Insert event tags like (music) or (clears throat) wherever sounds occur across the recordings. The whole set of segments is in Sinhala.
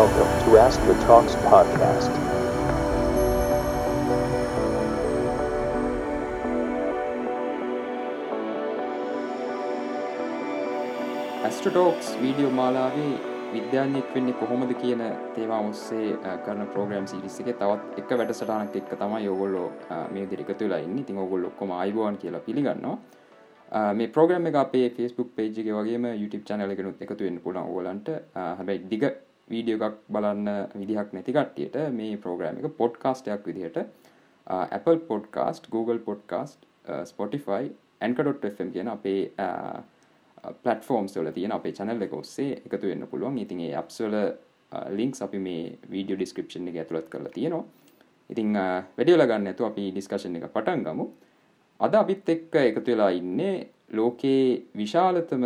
Welcome to Ask the Talks podcast. Ask Talks video මාලාවේ විද්‍යාඥෙක් වෙන්නේ කොහොමද කියන තේවා ඔස්සේ කරන ප්‍රෝග්‍රම් සිරිස් එක තවත් එක වැඩසටානක් එක්ක තමයි යොගොල්ලෝ මේ දිරික තුලා ඉන්න. තින් ඔගොල් ඔක්කොම අයිබෝන් කියලා පිළිගන්නවා. මේ ප්‍රෝග්‍රම් එක අපේ ෆස්බුක් පේජ්ක වගේම YouTube චනල එකනුත් එකතු වෙන්න පුළන් ඕලන්ට හැබැයි දිග වීඩියෝ එකක් බලන්න විදිහක් නැති කට්ටියට මේ ප්‍රෝග්‍රම් එක පොඩ්කාස්ටයක් විදිහට Apple podcast Google podcast Spotify ඇන්ක.ම් කියන අපේ පලටෆෝම්ස් වල තියෙන අපේ චැනල් එක ඔස්සේ එකතු වෙන්න පුළුවන්. ඉතින් ඒ අප්ස්වල ලින්ක්ස් අපි මේ වීඩියෝ ඩිස්ක්‍රපෂන් එක ඇතුළත් කරලා තියෙනවා. ඉතිං වැඩියල ගන්න ඇතු අපි ඩිස්කශන් එක පටන් ගමු. අද අපිත් එක්ක එකතු වෙලා ඉන්නේ ලෝකයේ විශාලතම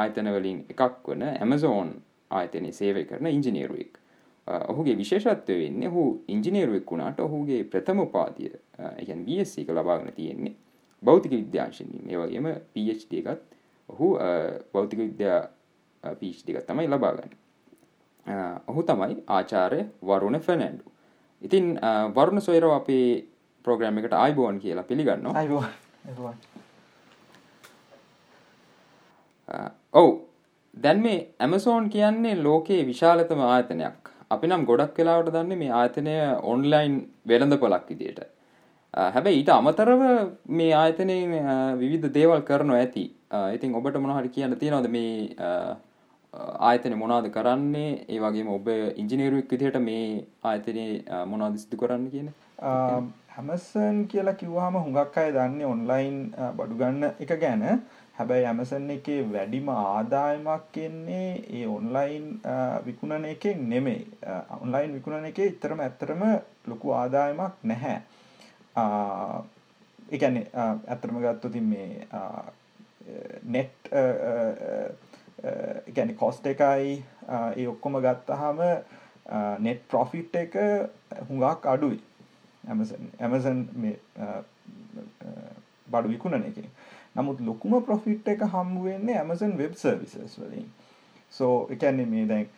ආයතනවලින් එකක් වන ඇමසෝන් ආයතනය සේවය කරන ඉංජිනේරුවෙක්. ඔහුගේ විශේෂත්වය වෙන්නේ හු ඉංජිනේරුවෙක් වුණාට ඔහුගේ ප්‍රථම උපාදිය එකන් එක ලබාගෙන තියෙන්නේ බෞතික විද්‍යාංශනින් ඒ වගේම PhD එකත් ඔහු බෞතික විද්‍යා පීච් ටික තමයි ලබාගන්න ඔහු තමයි ආචාරය වරුණ ෆැනැන්ඩු ඉතින් වරුණ සොයරෝ අපේ ප්‍රෝග්‍රම් එකට අයිබෝන් කියලා පිළිගන්න ඔවු දැන් මේ ඇමසෝන් කියන්නේ ලෝකයේ විශාලතම ආයතනයක්. අපි නම් ගොඩක් වෙලාවට දන්නේ මේ ආයතනය ඔන්ලයින් වෙළඳ පොලක් විදියට හැබැයි ඊට අමතරව මේ ආයතනය විවිධ දේවල් කරනවා ඇති. ඉතින් ඔබට මොනහරි කියන්න තියෙනවද මේ ආයතන මොනාද කරන්නේ? ඒ වගේම ඔබ ඉංජිනේරුවක් විදිහට මේ ආයතනයේ මොනාද සිදු කරන්න කියන හැමසන් කියලා කිව්වාම හුඟක් අය දන්නේ ඔන්ලයින් බඩුගන්න එක ගැන. හැබැයි ඇමසන් එකේ වැඩිම ආදායමක් එන්නේ ඒ ඔන්ලයින් විකුණන එකෙන් නෙමෙයි. ඔන්ලයින් විකුණන එකේ ඉතරම ඇත්තරම ලොකු ආදායමක් නැහැ. එකැන ඇත්තරම ගත්තොතින් මේ නෙට් ගැන කොස්ට එකයි ඒ ඔක්කොම ගත්තහම නෙට් ප්‍රොෆිට් එක හුඟක් අඩුයි. ඇමසන් බඩු විකුණන එක. නමුත් ලොකුම ප්‍රොෆිට් එක හම්බුවෙන්නේ ඇමසන් වෙබ් සර්විසස් වලින්. සෝ එකන්නේ මේ දැන්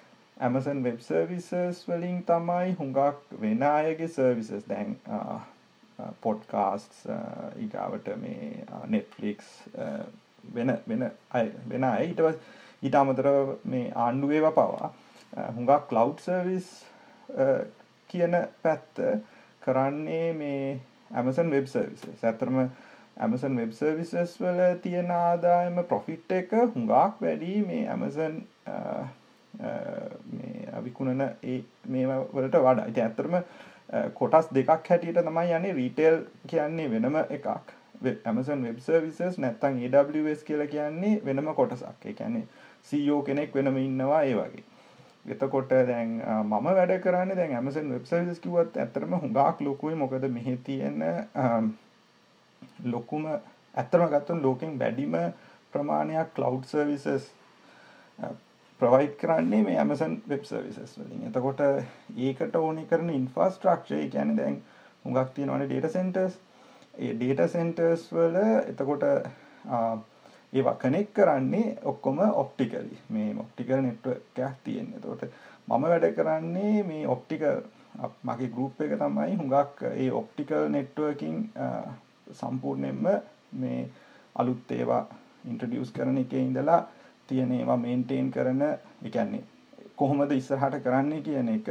ඇමසන් වෙබ් සර්විසස් වලින් තමයි හුඟක් වෙන අයගේ සර්විසස් දැන් පොඩ්කාස්ට් ඊගාවට මේ නෙට්ලික්ස් වෙන වෙන අය වෙන අය. ඊටව ඊට අමතර මේ ආණ්ඩුවේව පවා හුඟක් කලව් සර්විස් කියන පැත්ත කරන්නේ මේ ඇමසන් වෙබ් සර්විස ඇතරම ඇමසන් වෙබ් සර්විසස් වල තියෙන ආදායම ප්‍රොෆිට් එක හුඟක් වැඩි. මේ ඇමසන් මේ අවිකුණන ඒ මේ වලට වඩා. ඉති ඇත්තරම කොටස් දෙකක් හැටියට තමයි යන්නේ. රීටේල් කියන්නේ වෙනම එකක්. ඇමසන් වෙබ් සර්විසස් නැත්තං AWS කියල කියන්නේ වෙනම කොටසක්. කියන්නේ සීෝ කෙනෙක් වෙනම ඉන්නවා ඒ වගේ. එතකොට දැන් මම වැඩ කරන්න දැන් ඇමසන් වෙබ් සර්විස් කිවත් ඇතරම හුඟක් ලොකුයි. මොකද මෙහි තියෙන ලොකුම ඇත්තරම ගත්තුන් ලෝකෙන් වැඩිම ප්‍රමාණයක් කලව් සර්විසස් ප්‍රවයි් කරන්නේ මේ ඇමසන් වෙබ් සර්විසස් වලින්. එතකොට ඒකට ඕනි කරන ඉන්ෆස්ට්‍රක්ෂය ගැන දැන් හුඟක් තියෙනවන ඩේට සෙන්ටර්ස් ඒ ඩේට සෙන්ටර්ස් වල එතකොට ඒවා කනෙක් කරන්නේ ඔක්කොම ඔප්ටිකලි මේ ඔප්ටිකල් නෙට්වර්කයක් තියෙන තොට මම වැඩ කරන්නේ මේ ඔප්ටිකල් මගේ ගරුප් එක තමයි හුඟක් ඒ ඔප්ටිකල් නෙට්වර්කින් සම්පූර්ණයෙන්ම මේ අලුත් ඒවා ඉන්ට්‍රඩියස් කරන එක ඉඳලා තියෙන ඒවා මේන්ටේන් කරන එකන්නේ කොහොමද ඉස්සරහට කරන්නේ කියන එක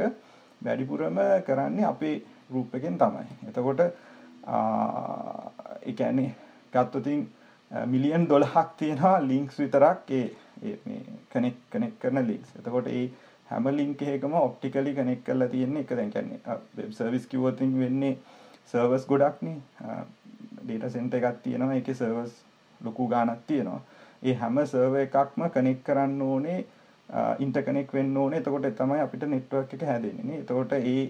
වැඩිපුරම කරන්නේ අපේ ගරුප් එකෙන් තමයි. එතකොට එකන්නේ ගත්තතින් මිලියන් දොළහක් තියෙනවා ලිංක්ස් විතරක් ඒ කනෙක් කනෙක් කරන ලික්ස් එතකොට ඒ හැම ලිංක එකම ඔප්ටිකලි කනෙක් කරලා තියෙන්නේ එක. දැන් කියන්නේ වෙබ් සර්විස් කිව්වොත් වෙන්නේ සර්වර්ස් ගොඩක්නේ. ඩේටා සෙන්ටර් එකක් තියෙනවා. ඒකේ සර්වර්ස් ලොකු ගාණක් තියෙනවා. ඒ හැම සර්වර් එකක්ම කනෙක් කරන්න ඕනේ ඉන්ටර්කනෙක් වෙන්න ඕනේ. එතකොට තමයි අපිට නෙට්වර්ක් එක හැදෙන්නේ නේ. එතකොට ඒ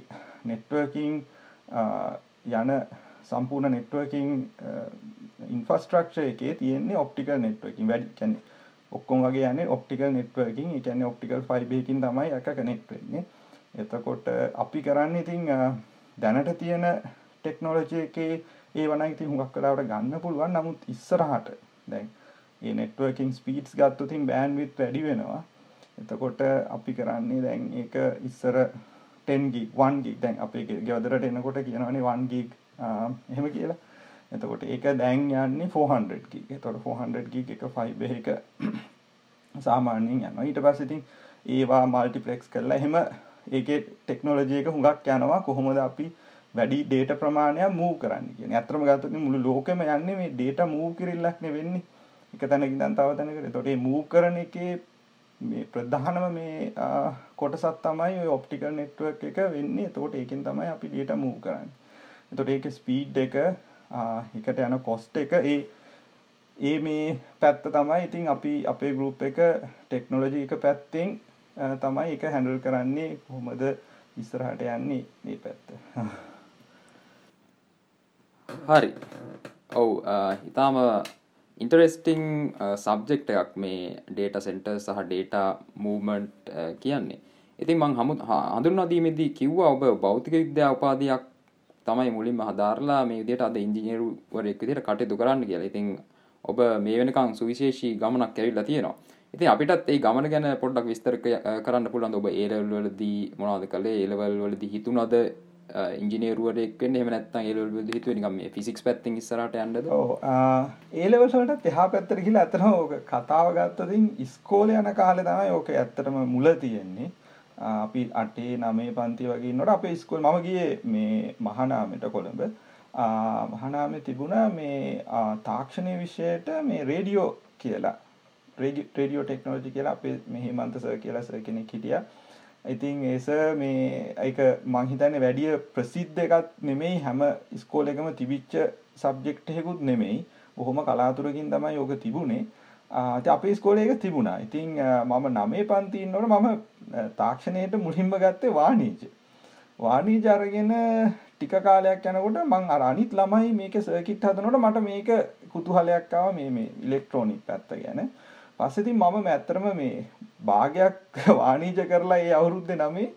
නෙට්වර්කින් යන සම්පූර්ණ නෙට්වර්කින් ඉන්ෆස්ට්‍රක්ෂ එකේ තියෙන්නේ ඔප්ටිකල් නෙට්වර්කින් වැඩි කැන ඔක්කොම් වගේ යන්නේ ඔප්ටිකල් නෙට්වර්කින් එකන්න ඔප්ටිකල් ෆයිබයකින් තමයි එක කනෙක්ටවෙන්නේ එතකොට අපි කරන්න ඉතිං දැනට තියෙන ටෙක්නෝලජය එකේ ඒ වන ඉති හුඟක් කලාවට ගන්න පුළුවන් නමුත් ඉස්සරහට දැන් ඒ නෙට්වර්කින් ස්පීටස් ගත්තුතින් බෑන්විත් වැඩි වෙනවා එතකොට අපි කරන්නේ දැන් ඒක ඉස්සර 10 gig 1 gig දැන් අපේ ගෙවදරට එනකොට කියනවනේ 1 gig එහෙම කියලා. එතකොට ඒක දැන් යන්නේ 400 gig. එතකොට 400 gig එක fiber එක (clears throat) සාමාන්‍යයෙන් යනවා. ඊට පස්සේ ඉතින් ඒවා මල්ටිප්ලෙක්ස් කරලා එහෙම ඒකේ ටෙක්නොලොජි එක හුඟක් යනවා කොහොමද අපි වැඩි ඩේටා ප්‍රමාණයක් මූව් කරන්න කියන්නේ. ඇත්තටම ගත්තොත් මුළු ලෝකෙම යන්නේ මේ ඩේටා මූව් කිරිල්ලක් නේ වෙන්නේ. එක තැනක ඉඳන් තව තැනකට. එතකොට මේ මූව් කරන එකේ මේ ප්‍රධානම මේ කොටසක් තමයි ඔය ඔප්ටිකල් නෙට්වර්ක් එක වෙන්නේ. එතකොට ඒකෙන් තමයි අපි data move කරන්නේ. එතකොට ඒකේ ස්පීඩ් එක එකට යන කොස්ට් එක ඒ ඒ මේ පැත්ත තමයි ඉතින් අපි අපේ ගෲප් එක ටෙක්නොලොජි එක පැත්තෙන් තමයි ඒක හැන්ඩල් කරන්නේ කොහොමද ඉස්සරහට යන්නේ මේ පැත්ත. හරි. ඔව් ඊටාම ඉන්ටරෙස්ටිං සබ්ජෙක්ට එකක් මේ ඩේට සෙන්ටර් සහ ඩේට මූමන්ට් කියන්නේ ඉතින් මං හමු හඳුන්වාදීමේදී කිව්වා ඔබ භෞතික විද්‍යා උපාධයක් තමයි මුලින්ම හදාරලා මේ විදිහට අද ඉංජිනේරුවරයෙක් විදිහට කටයුතු කරන්න කියලා. ඉතින් ඔබ මේ වෙනකන් සුවිශේෂී ගමනක් ඇවිල්ලා තියෙනවා. ඉතින් අපිටත් ඒ ගමන ගැන පොඩ්ඩක් විස්තර කරන්න පුළුවන් ඔබ ඒ ලෙවල් වලදී මොනවද කළේ? ඒ ලෙවල් වලදී හිතුණද ඉංජිනේරුවරෙක් වෙන්න එහෙම නැත්නම් ඒ ලෙවල් වලදී හිතුවේ නිකන් මේ ෆිසික්ස් පැත්තෙන් ඉස්සරහට යන්නද? ඔව් ඒ ලෙවල් වලට එහා පැත්තට ගිහලා අතන ඕක කතාව ගත්තොතින් ඉස්කෝලේ යන කාලේ තමයි ඕක ඇත්තටම මුල තියෙන්නේ. අපි 8 9 පන්ති වගේ ඉන්නකොට අපේ ඉස්කෝල මම ගියේ මේ මහානාමයට කොළඹ. මහානාමේ තිබුණා මේ තාක්ෂණීය විෂයට මේ රේඩියෝ කියලා රේඩියෝ ටෙක්නොලොජි කියලා අපේ මේ හේමන්ත සර් කියලා සර් කෙනෙක් හිටියා. ඉතින් ඒස මේ ඒක මං හිතන්නේ වැඩිය ප්‍රසිද්ධ එකක් නෙමෙයි හැම ඉස්කෝලේකම තිබිච්ච සබ්ජෙක්ට් එකකුත් නෙමෙයි. බොහොම කලාතුරකින් තමයි ඕක තිබුණේ. ඉතින් අපේ ඉස්කෝලේ ඒක තිබුණා. ඉතින් මම 9 පන්ති ඉන්නකොට මම තාක්ෂණයට මුලින්ම ගත්තේ වාණිජ්‍ය. වාණිජ්‍ය අරගෙන ටික කාලයක් යනකොට මං අර අනිත් ළමයි මේකේ සර්කිට් හදනකොට මට මේක කුතුහලයක් ආවා මේ මේ ඉලෙක්ට්‍රොනික පැත්ත ගැන. පස්සේ ඉතින් මම ඇත්තටම මේ භාගයක් (laughs) වාණිජ්‍ය කරලා ඒ අවුරුද්දේ නමේ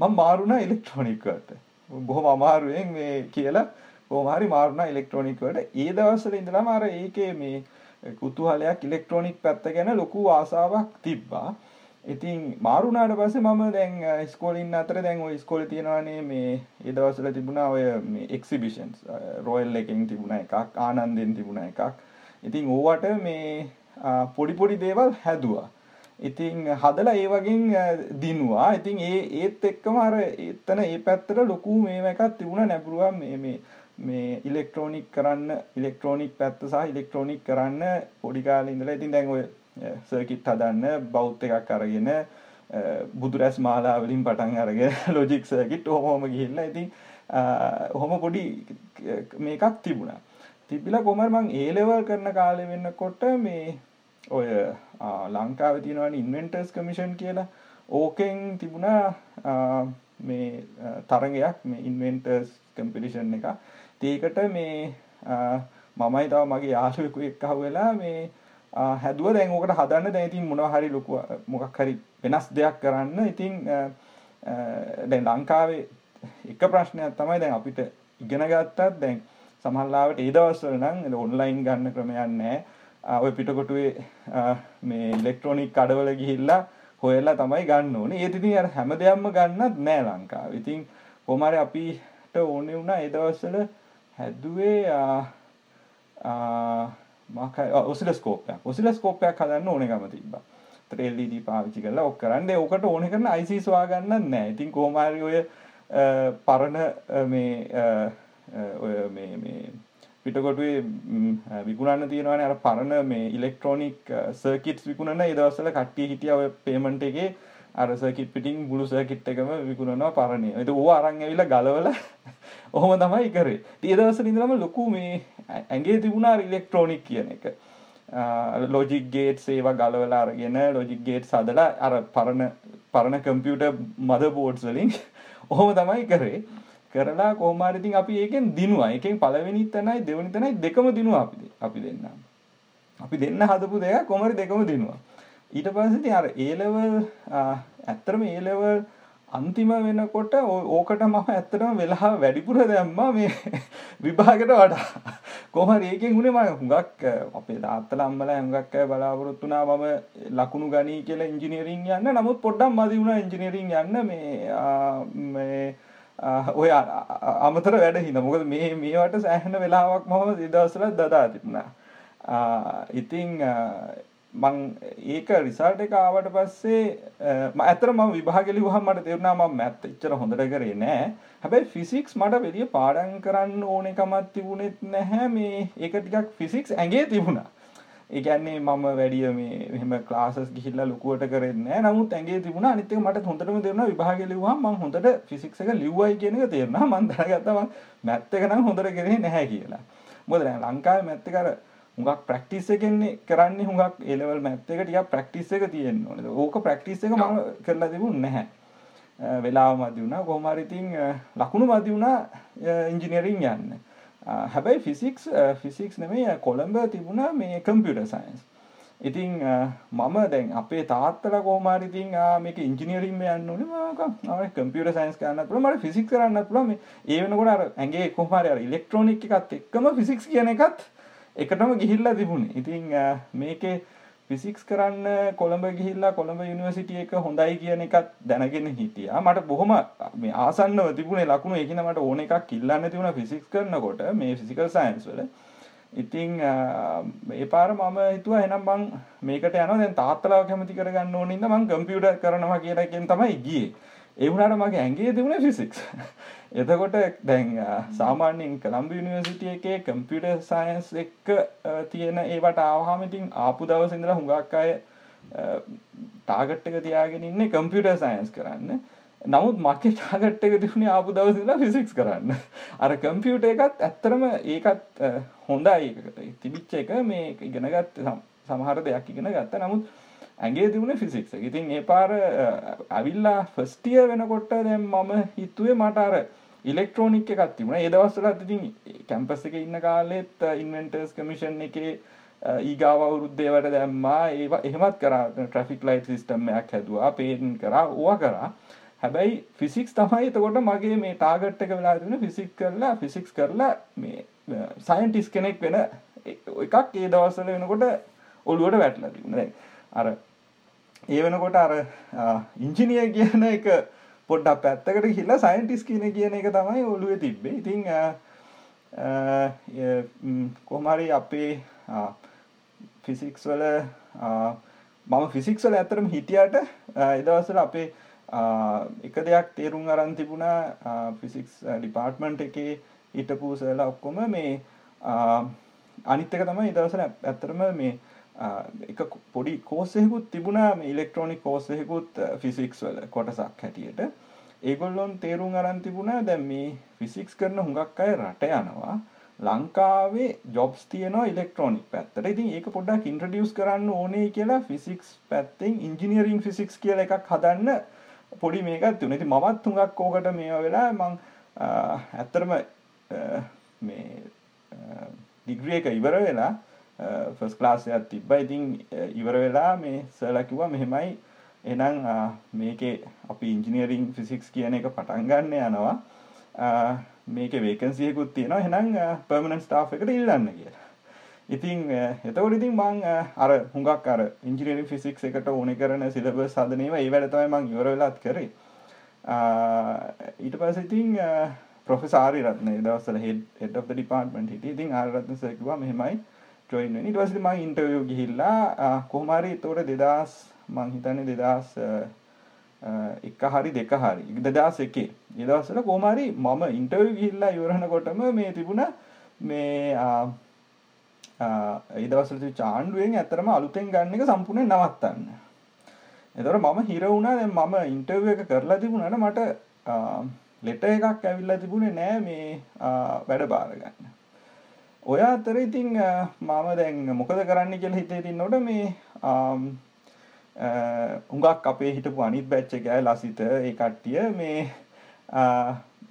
මම මාරුණා ඉලෙක්ට්‍රොනික වලට. බොහොම අමාරුවෙන් මේ කියලා කොහොම හරි මාරුණා ඉලෙක්ට්‍රොනික වලට. ඒ දවස්වල ඉඳලම අර ඒකේ මේ කුතුහලයක් ඉලෙක්ට්‍රොනික පැත්ත ගැන ලොකු ආසාවක් තිබ්බා. ඉතින් මාරුණාට පස්සේ මම දැන් ඉස්කෝලේ ඉන්න අතර දැන් ওই ඉස්කෝලේ තියෙනවානේ මේ ඒ දවස්වල තිබුණා ඔය මේ එක්සිබිෂන්ස් රොයල් එකෙන් තිබුණා එකක් ආනන්දෙන් තිබුණා එකක්. ඉතින් ඕවට මේ පොඩි පොඩි දේවල් හැදුවා. ඉතින් හදලා ඒ වගේ දිනුවා. ඉතින් ඒ ඒත් එක්කම අර එතන ඒ පැත්තට ලොකු මේව එකක් තිබුණා නැඹුරුවා මේ මේ මේ ඉලෙක්ට්‍රොනික කරන්න ඉලෙක්ට්‍රොනික පැත්ත සහ ඉලෙක්ට්‍රොනික කරන්න පොඩි කාලේ ඉඳලා ඉතින් දැන් ඔය සර්කිට් හදන්න බවුත් එකක් අරගෙන බුදුරැස් මාලා වලින් පටන් අරගෙන (laughs) ලොජික් සර්කිට් ඔහොම ගිහිල්ලා ඉතින් ඔහොම පොඩි මේකක් තිබුණා. තිබිලා කොහමද මං ඒ ලෙවල් කරන කාලේ වෙන්නකොට මේ ඔය ලංකාවේ තියෙනවනේ ඉන්වෙන්ටර්ස් කමිෂන් කියලා ඕකෙන් තිබුණා මේ තරගයක් මේ ඉන්වෙන්ටර්ස් කම්පිටිෂන් එක. ඒකට මේ මමයි තව මගේ යාළුවෙකු එක්ක අහුවෙලා මේ හැදුව දැන් ඕකට හදන්න දැන් ඉතින් මොනවා හරි ලොකු මොකක් හරි වෙනස් දෙයක් කරන්න. ඉතින් දැන් ලංකාවේ එක ප්‍රශ්නයක් තමයි දැන් අපිට ඉගෙන ගත්තත් දැන් සමහරවිට ඒ දවස්වල නම් ඔන්ලයින් ගන්න ක්‍රමයක් නැහැ. ඔය පිටකොටුවේ මේ ඉලෙක්ට්‍රොනික කඩවල ගිහිල්ලා හොයලා තමයි ගන්න ඕනේ. ඒත් ඉතින් අර හැම දෙයක්ම ගන්නත් නෑ ලංකාවේ. ඉතින් කොහොම හරි අපිට ඕනේ වුණා ඒ දවස්වල හැදුවේ මොකක් ඔසිලස්කෝප් එකක්. ඔසිලස්කෝප් එකක් හදන්න ඕනේකම තිබ්බා. ඒතර LED පාවිච්චි කරලා ඔක් කරන්නේ. ඕකට ඕනේ කරන IC සොයා ගන්නත් නෑ. ඉතින් කොහොම හරි ඔය පරණ මේ ඔය මේ මේ පිටකොටුවේ විකුණන්න තියෙනවානේ අර පරණ මේ ඉලෙක්ට්‍රොනික සර්කිට්ස් විකුණන ඒ දවස්වල කට්ටිය හිටියා ඔය පේමන්ට් එකේ අර සර්කිට් පිටින් මුළු සර්කිට් එකම විකුණනවා පරණේ. ඒක ඕව අරන් ඇවිල්ලා ගලවලා (laughs) ඔහොම තමයි කරේ. ඉතින් ඒ දවස්වල ඉඳලම ලොකු මේ ඇඟේ තිබුණා අර ඉලෙක්ට්‍රොනික කියන එක. ලොජික් ගේට්ස් ඒවා ගලවලා අරගෙන ලොජික් ගේට්ස් හදලා අර පරණ පරණ කම්පියුටර් මදර් බෝඩ්ස් වලින් (laughs) ඔහොම තමයි කරේ. කරලා කොහොමාරි ඉතින් අපි ඒකෙන් දිනුවා. ඒකෙන් පළවෙනි තැනයි දෙවෙනි තැනයි දෙකම දිනුවා අපි අපි දෙන්න. අපි දෙන්න හදපු දෙක කොහොමරි දෙකම දිනුවා. ඊට පස්සේ ඉතින් අර A level ඇත්තටම A level අන්තිම වෙනකොට ඕකට මම ඇත්තටම වෙලා වැඩිපුර දැම්මා මේ (laughs) විභාගයට වඩා කොහම ඒකෙන් උනේ මම හුඟක් අපේ තාත්තලා අම්මලා හුඟක් අය බලාපොරොත්තු වුණා මම ලකුණු ගනී කියලා ඉංජිනේරින් යන්න නමුත් පොඩ්ඩක් මදි වුණා ඉංජිනේරින් යන්න මේ මේ ඔය අමතර වැඩ හිඳ මොකද මේ මේවට සෑහෙන වෙලාවක් මම දවස්වල දදා තිබුණා. ඉතින් මං ඒක රිසල්ට් එක ආවට පස්සේ ඇතර ම විභාගලි වහම මට තේරුණා මම මැත්ත එච්චර හොඳට කරේ නෑ. හැබැයි ෆිසික්ස් මට වෙලිය පාඩම් කරන්න ඕන එකමත් තිබුණෙත් නැහැ. මේ ඒක ටිකක් ෆිසික්ස් ඇගේ තිබුණා. ඒකන්නේ මම වැඩිය මේ මෙහම ක්ලාසස් ගිහිල්ල ලොකුවට කරන්න නමුත් ඇගේ තිබුණ අනිතක මට හොඳටම තෙරන විභාග ලිවා ම හොඳට ෆිසික්ක ලිව්වයි කියනක තේරෙන මන්දරගත්තම මැත්තකනම් හොඳට කරේ නැහැ කියලා. මොද ලංකාව මැත්ත කර හුඟක් ප්‍රක්ටිස් එකන්නේ කරන්න හුඟක් එලවල් මැත්ත එක ටික ප්‍රක්ටිස් එක තියෙන්න ඕනද ඕක ප්‍රක්ටිස් එක ම කරලා තිබුණ නැහැ. වෙලාව මදි වුණා. කොහමරිතින් ලකුණු මදි වුණා ඉංජිනීරින් යන්න. හැබැයි ෆිසික්ස් ෆිසික්ස් නෙමේ කොළඹ තිබුණා මේ කම්පියුටර් සයින්ස් ඉතින් මම දැන් අපේ තාත්තල කෝමාරිතින් මේක ඉංජිනීරින්ම යන්න ඕනේ. කම්පියුටර් සයින්ස් කරන්න පුළුවන් මට ෆිසික්ස් කරන්න පුළුවන්. ඒ වෙනකොට අර ඇඟේ කොහොම හරි අර ඉලෙක්ට්‍රොනික එකත් එක්කම ෆිසික්ස් කියන එකත් එකටම ගිහිල්ලා තිබුණේ. ඉතිං මේකේ ෆිසික්ස් කරන්න කොළඹ ගිහිල්ලා කොළඹ යුනිවර්සිටිය එක හොඳයි කියන එකත් දැනගෙන හිටියා. මට බොහොම මේ ආසන්නව තිබුණේ ලකුණු එකන මට ඕන එකක් කිල්ලන්න තිබුණ ෆිසික්ස් කරනකොට මේ ෆිසිකල් සයින්ස් වල. ඉතිං ඒ පාර මම හිතුව එනම් බං මේකට යන දැන් තාත්තලාව කැමති කරගන්න ඕනින්ද මං කම්පියුටර් කරනවා කියලාකින් තමයි ගියේ. ඒ වුණාට මගේ ඇඟේ තිබුණේ ෆිසික්ස් එතකොට දැන් සාමාන්‍යයෙන් කළම්බ යුනිවර්සිටිය එකේ කම්පියුටර් සයන්ස් එක්ක තියෙන ඒවට ආවහම ඉතින් ආපු දවස් ඉඳලා හුඟක් අය ටාගට් එක තියාගෙන ඉන්නේ කම්පියුටර් සයන්ස් කරන්න. නමුත් මගේ ටාගට් එක තිබුණේ ආපු දවස් ඉඳලා ෆිසික්ස් කරන්න. අර කම්පියුටර් එකත් ඇත්තටම ඒකත් හොඳයි. තිබිච්ච එක මේ ඉගෙන ගත්ත සමහර දෙයක් ඉගෙන ගත්තා. නමුත් ඇගේ තිබුණ ෆිසික්ස ඉතින් ඒ පාර ඇවිල්ලා ෆස්ටිය වෙනකොට දැම් මම හිතුවේ මටර ඉලෙක්ට්‍රෝනික් එකක් තිබුණ. ඒදවස්සලත් ඉතින් කැම්පස් එක ඉන්න කාලෙත් uh, ඉන්වෙන්ටර්ස් කමිෂන් එකේ uh, ඊගාව අවුරුද්ධේවට දැම්මා. ඒවා එහෙමත් කර. ට්‍රෆික් ලයිට් සිිස්ටම්මයක් හැදවා පේටන් කර ඕවා කරා. හැබැයි ෆිසික්ස් තමයි එතකොට මගේ මේ ටාගට් එක වෙලා තින ෆිසික් කරලා ෆිසික්ස් කරලා මේ uh, සයින්ටිස් කෙනෙක් වෙන එකක් ඒ දවස්සල වෙනකොට ඔළුවට වැටලා තිබුණ. අර ඒ වෙනකොට අර ඉංජිනිය කියන එක පොඩ්ඩක් පැත්තකට හිල්ලා සයින්ටිස් කියන කියන එක තමයි ඔළුවේ තිබ්බේ. ඉතිං කොහමරි අපේ ෆිසික්ස් වල මම ෆිසික්ස්වල ඇතරම හිටියට එදවසල අපේ එක දෙයක් තේරුම් අරන් තිබුණා ෆිසික්ස් ඩිපාර්ට්මන්ට් එකේ හිටපූසල ඔක්කොම මේ අනිත්තක තමයි ඉදවසල ඇත්තරම මේ එක පොඩි කෝසෙකුත් තිබුණා මේ ඉලෙක්ට්‍රොනික් කෝසෙකුත් ෆිසික්ස් වල කොටසක් හැටියට. ඒගොල්ලොන් තේරුම් අරන් තිබුණා දැන් මේ ෆිසික්ස් කරන හුඟක් අය රට යනවා. ලංකාවේ ජොබ්ස් තියෙනවා ඉලෙක්ට්‍රොනික් පැත්තට. ඉතින් ඒක පොඩ්ඩක් ඉන්ට්‍රඩියස් කරන්න ඕනේ කියලා ෆිසික්ස් පැත්තෙන් ඉංජිනියරිං ෆිසික්ස් කියලා එකක් හදන්න පොඩි මේකත් තුන ඉතින් මමත් හුඟක් ඕකට මේවා වෙලා මං ඇත්තරම මේ ඩිග්‍රිය එක ඉවර වෙලා ෆස් ක්ලාසයක් තිබ්බ. ඉතින් uh, ඉවර වෙලා මේ සලකිවා මෙහෙමයි. එනම් uh, මේකේ අපි ඉංජිනීරිං ෆිසික්ස් කියන එක පටන් ගන්න යනවා. Uh, මේක වේකන්සියකුත් තියෙනවා. හෙනම් පර්මණන් ස්ටා් එකට ඉල්ලන්න කියලා. ඉතින් එතකොට ඉතින් මං අර හුඟක් අර ඉංජිනීරිං ෆිසික්ස් එකට ඕන කරන සිලබ සදනීම ඒ වැඩතමයි මං ඉවර වෙලාත් කරේ. ඊට පස ඉතින් පොෆෙසාරි Ratna දවසල head head of the department හිටිය. ඉතින් ආරත්න සැකිවා මෙහෙමයි. ජොයින් ඊට පස්සේ මම ඉන්ටර්වියු ගිහිල්ලා කොහොම හරි ඒතකොට 2000 මං හිතන්නේ 2000 එක හරි දෙක හරි 2001 ඒ දවස්වල කොහොම හරි මම ඉන්ටර්වියු ගිහිල්ලා ඉවරනකොටම මේ තිබුණ මේ ඒ දවස්වල තිබුණ ආණ්ඩුවෙන් ඇත්තටම අලුතෙන් ගන්න එක සම්පූර්ණයෙන් නවත්තන්න. එතකොට මම හිර වුණා දැන් මම ඉන්ටර්වියු එක කරලා තිබුණාට මට ලෙටර් එකක් ඇවිල්ලා තිබුණේ නෑ මේ වැඩ බාර ගන්න. ඔය අතර ඉතිං මම දැන් මොකද කරන්න කියල හිතේ තින්නොට මේ උඟක් අපේ හිටපු අනිත් බැච්ච ගෑ ලසිත ඒ කට්ටිය මේ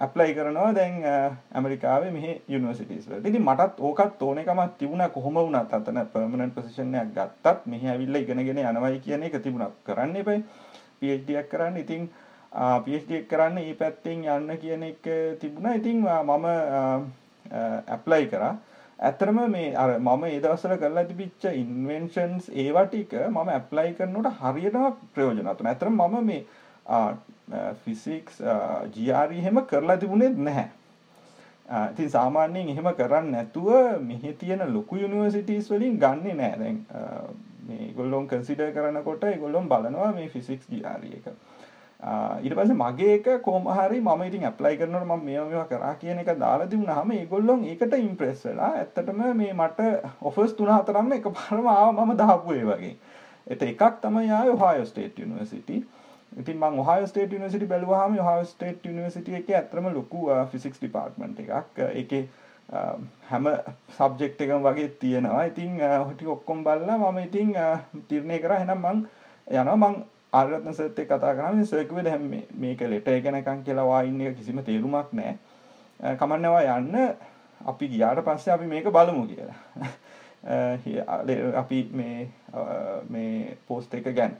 ඇප්ලයි කරනවා දැන් ඇමරිකාවේ මෙහ යුනිවසිටස් ඉති මටත් ඕකත් ඕනකමත් තිබුණ කොහොම වුණත් අතන පර්මණන් පසිෂණයක් ගත්තත් මෙහ ඇවිල්ල ඉගෙනගෙන යනවයි කියන එක තිබුණක් කරන්න එපයි පිඩියක් කරන්න ඉතිං PhD එක කරන්න ඒ පැත්තෙන් යන්න කියන එක තිබුණා. ඉතින් මම ඇප්ලයි කරා. ඇත්තටම මේ අර මම ඒ දවස්වල කරලා තිබිච්ච ඉන්වෙන්ෂන්ස් ඒවා ටික මම ඇප්ලයි කරනකොට හරියටම ප්‍රයෝජනවත් වුණා. ඇත්තටම මම මේ ෆිසික්ස් GRE එහෙම කරලා තිබුණේ නැහැ. ඉතින් සාමාන්‍යයෙන් එහෙම කරන්නේ නැතුව මෙහි තියෙන ලොකු යුනිවර්සිටිස් වලින් ගන්නෙ නෑ. දැන් මේ ඒගොල්ලොන් කන්සිඩර් කරනකොට ඒගොල්ලොන් බලනවා මේ ෆිසික්ස් GRE එක. ඊට පස්සේ මගේ එක කොහොම හරි මම ඉතින් ඇප්ලයි කරනකොට මම මේවා මේවා කරා කියන එක දාලා තිබුණාම ඒගොල්ලොන් ඒකට ඉම්ප්‍රෙස් වෙලා ඇත්තටම මේ මට ඔෆර්ස් තුන හතරක්ම එකපාරම ආවා මම දාපු ඒ වගේ. ඒත් එකක් තමයි ආවේ ඔහායෝ ස්ටේට් යුනිවර්සිටි. ඉතින් මං ඔහායෝ ස්ටේට් යුනිවර්සිටි බැලුවාම ඔහායෝ ස්ටේට් යුනිවර්සිටි එකේ ඇත්තටම ලොකු ෆිසික්ස් ඩිපාර්ට්මන්ට් එකක්. ඒකේ හැම සබ්ජෙක්ට් එකම වගේ තියෙනවා. ඉතින් ඔය ටික ඔක්කොම බලලා මම ඉතින් තීරණය කරා එහෙනම් මං යනවා මං ආරරත්න සර්ත් එක්ක කතා කරාම සර් කිව්වේ දැන් මේක ලෙටර් එක නැකන් කියලා වා ඉන්න එක කිසිම තේරුමක් නැහැ. කමන්නේවා යන්න අපි ගියාට පස්සේ අපි මේක බලමු කියලා. (laughs) අපි මේ මේ පෝස්ට් එක ගැන.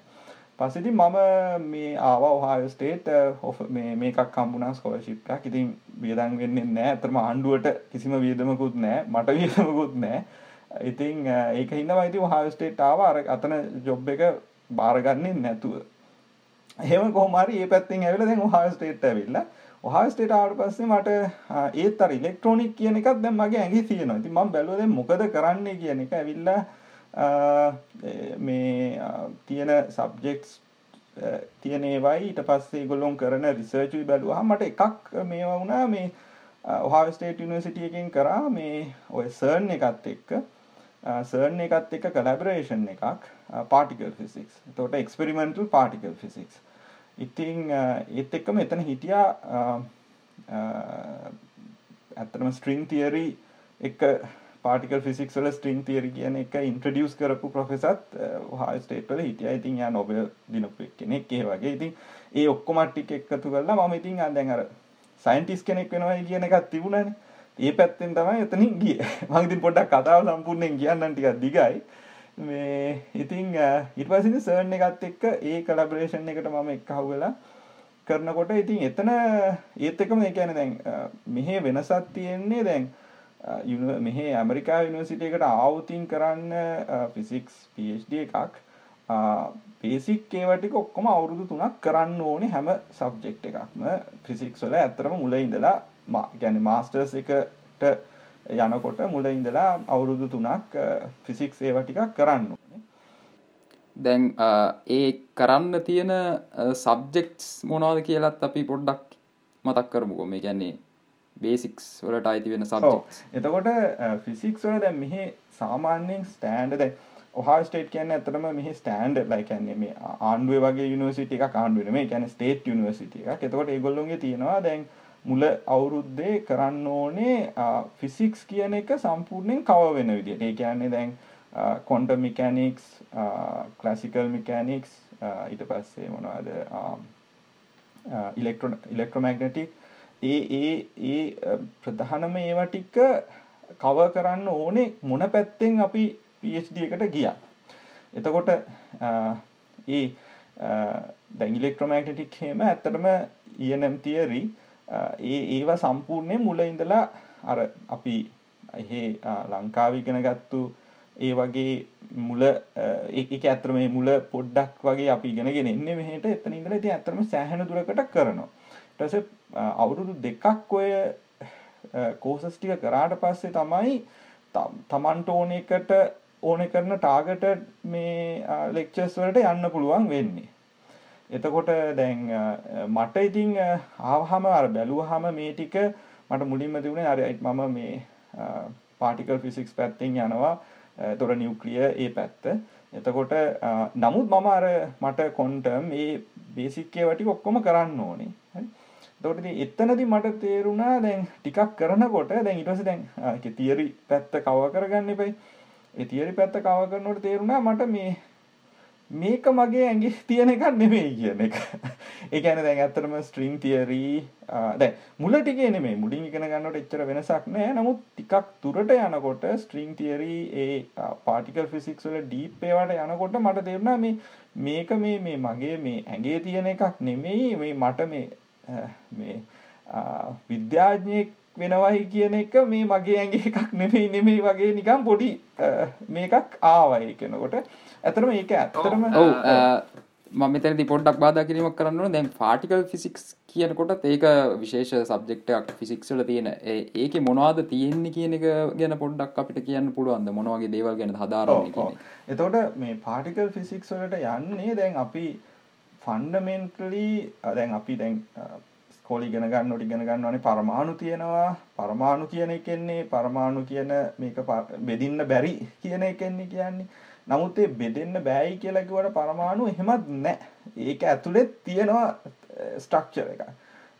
පස්සේ ඉතින් මම මේ ආවා ඔහායෝ ස්ටේට් මේ මේකක් හම්බුණා ස්කෝලර්ෂිප් එකක්. ඉතින් වියදම් වෙන්නේ නැහැ. අතරම ආණ්ඩුවට කිසිම වියදමකුත් නැහැ. මට වියදමකුත් නැහැ. ඉතින් ඒක හින්දා මම ඉතින් ඔහායෝ ස්ටේට් ආවා. අර අතන ජොබ් එක බාරගන්නේ නැතුව. එහෙම කොහොම හරි මේ පැත්තෙන් ඇවිල්ලා දැන් ඔහායෝ ස්ටේට් ඇවිල්ලා. ඔහායෝ ස්ටේට් ආවට පස්සේ මට ඒත් අර ඉලෙක්ට්‍රොනික කියන එකක් දැන් මගේ ඇඟේ තියෙනවා. ඉතින් මම බැලුවා දැන් මොකද කරන්නේ කියන එක ඇවිල්ලා මේ තියෙන සබ්ජෙක්ට්ස් තියෙන ඒවයි ඊට පස්සේ ඒගොල්ලොන් කරන රිසර්ච් වි බැලුවාම මට එකක් මේවා වුණා මේ ඔහායෝ ස්ටේට් යුනිවර්සිටි එකෙන් කරා මේ ඔය සර්න් එකත් එක්ක. සර්න් එකත් එක්ක කලැබරේෂන් එකක් පාටිකල් ෆිසික්ස් තෝට එක්ස්පෙරිමෙන්ටල් පාටිකල් ෆිසික්ස් ඉතිං ඒත් එක්කම එතන හිටියා ඇත්තනම ස්ට්‍රිං තියරි එක පාටිකල් ෆිසික්ස් වල ස්ට්‍රිං තියරි කියන එක ඉන්ට්‍රඩියස් කරපු ප්‍රොෆෙසත් හා ස්ටේට්වල හිටිය. ඉතින් යා නොබෙල් දිනපු කෙනෙක් ඒ වගේ. ඉතින් ඒ ඔක්කොමට්ටික් එකතු කරලා මම ඉතින් දැන් අර සයින්ටිස් කෙනෙක් වෙනවා කියන එකක් තිබුණනේ. ඒ පැත්තෙන් තමයි එතනින් ගියේ. (laughs) මම ඉතින් පොඩ්ඩක් කතාව සම්පූර්ණයෙන් කියන්නම් ටිකක් දිගයි. මේ ඉතින් ඊට පස්සේ ඉතින් සර්න් එකත් එක්ක ඒ කොලැබොරේෂන් එකට මම එක්කහුව වෙලා කරනකොට ඉතින් එතන ඒත් එක්කම ඒ කියන්නේ දැන් මෙහි වෙනසක් තියෙන්නේ දැන් මෙහි ඇමරිකා යුනිවර්සිටි එකට ආවුතින් කරන්න ෆිසික්ස් PhD එකක්. බේසික් ඒවා ටික ඔක්කොම අවුරුදු 3ක් කරන්න ඕනේ හැම සබ්ජෙක්ට් එකක්ම. ෆිසික්ස් වල ඇත්තටම මුල ඉඳලා ගැන මාස්ටර්ස් එකට යනකොට මුල ඉඳලා අවුරුදු තුනක් ෆිසික්ස් ඒව ටිකක් කරන්න දැන් ඒ කරන්න තියෙන සබ්ජෙක්ස් මොනවාද කියලත් අපි පොඩ්ඩක් මතක් කරමුකෝ. මේ ගැන්නේ බේසික්ස් වලට අයිති වෙන සබ් එතකොට ෆිසික්ස් වල දැන් මෙහි සාමාන්‍යයෙන් ස්ටෑන්ඩ් දැන් ඔහා ස්ටේට් කියන්නේ ඇත්තටම මෙහි ස්ටෑන්ඩ් ලයි කියන්නේ මේ ආණ්ඩුවේ වගේ යුනිවර්සිටි එකක් ආණ්ඩුවේ නෙමෙයි. කියන්නේ ස්ටේට් යුනිවර්සිටි එකක්. එතකොට ඒගොල්ලෝගේ තියෙනවා දැන් මුල අවුරුද්දේ කරන්න ඕනේ ෆිසික්ස් කියන එක සම්පූර්ණයෙන් කව වෙන විදිහට. ඒ කියන්නේ දැන් ක්වොන්ටම් මෙකැනික්ස්, ක්ලාසිකල් මෙකැනික්ස් ඊට පස්සේ මොනවද ඉලෙක්ට්‍රෝ ඉලෙක්ට්‍රොමැග්නටික් ඒ ඒ ඒ ප්‍රධානම ඒවා ටික කව කරන්න ඕනේ මොන පැත්තෙන් අපි PhD එකට ගියා. එතකොට ඒ දැන් ඉලෙක්ට්‍රොමැග්නටික් හේම ඇත්තටම ENM theory ඒ ඒවා සම්පූර්ණයෙන් මුල ඉඳලා අර අපි එහේ ලංකාව ඉගෙන ගත්තු ඒ වගේ මුල ඒක ඇත්තට මේ මුල පොඩ්ඩක් වගේ අපි ඉගෙනගෙන එන්නේ මෙහෙට. එතන ඉඳලා ඉතින් ඇත්තටම සෑහෙන දුරකට කරනවා. ඊට පස්සේ අවුරුදු දෙකක් ඔය කෝසස් ටික කරාට පස්සේ තමයි තමන්ට ඕන එකට ඕන කරන ටාගට් මේ ලෙක්චර්ස් වලට යන්න පුළුවන් වෙන්නේ. එතකොට දැන් මට ඉතින් ආවහම අර බැලුවහම මේ ටික මට මුලින්ම තිබුණේ අර මම මේ පාටිකල් ෆිසික්ස් පැත්තෙන් යනවා. තොර නිවක්ලිය ඒ පැත්ත. එතකොට නමුත් මම අර මට කොන්ටම් ඒ බේසික්කේ වටි ඔක්කොම කරන්න ඕනේ. තොට එත්තනති මට තේරුණා දැන් ටිකක් කරනකොට දැන් ඉටස දැන් තියරි පැත්ත කව කරගන්න එපයි. ඒ තියරි පැත්ත කව කරනට තේරුණා මට මේ මේක මගේ ඇඟි තියෙන එකක් නෙමෙයි කියන එක. ඒ කියන්නේ දැන් ඇත්තටම ස්ට්‍රිං තියරි දැන් මුල ටිකේ නෙමෙයි මුලින් ඉගෙන ගන්නකොට එච්චර වෙනසක් නැහැ. නමුත් ටිකක් දුරට යනකොට ස්ට්‍රිං තියරි ඒ පාටිකල් ෆිසික්ස් වල ඩීප් ඒවාට යනකොට මට තේරුණා මේ මේක මේ මේ මගේ මේ ඇඟේ තියෙන එකක් නෙමෙයි මේ මට මේ මේ විද්‍යාඥයෙක් වෙනවයි කියන එක මේ මගේ ඇඟේ එකක් නෙමෙයි නෙමෙයි වගේ නිකන් පොඩි මේකක් ආවයි කෙනකොට ඇතරම ඒක ඇත්තරම ඔව්. මම මෙතනදි පොඩ්ඩක් බාධා කිරීමක් කරන්න ඕනේ. දැන් පාටිකල් ෆිසික්ස් කියනකොටත් ඒක විශේෂ සබ්ජෙක්ට් එකක් ෆිසික්ස් වල තියෙන. ඒකේ මොනවද තියෙන්නේ කියන එක ගැන පොඩ්ඩක් අපිට කියන්න පුළුවන්ද? මොන වගේ දේවල් ගැනද හදාරන්නේ කියන එක. එතකොට මේ පාටිකල් ෆිසික්ස් වලට යන්නේ දැන් අපි ෆන්ඩමෙන්ටලි දැන් අපි දැන් ස්කෝල ඉගෙන ගන්නකොට ඉගෙන ගන්නවනේ පරමාණු තියෙනවා පරමාණු කියන එකෙන්නේ පරමාණු කියන මේක බෙදින්න බැරි කියන එකෙන්නේ කියන්නේ නමුත් ඒ බෙදෙන්න බෑයි කියලා කිව්වට පරමාණු එහෙමත් නැහැ. ඒක ඇතුලේ තියෙනවා ස්ට්‍රක්චර් එකක්.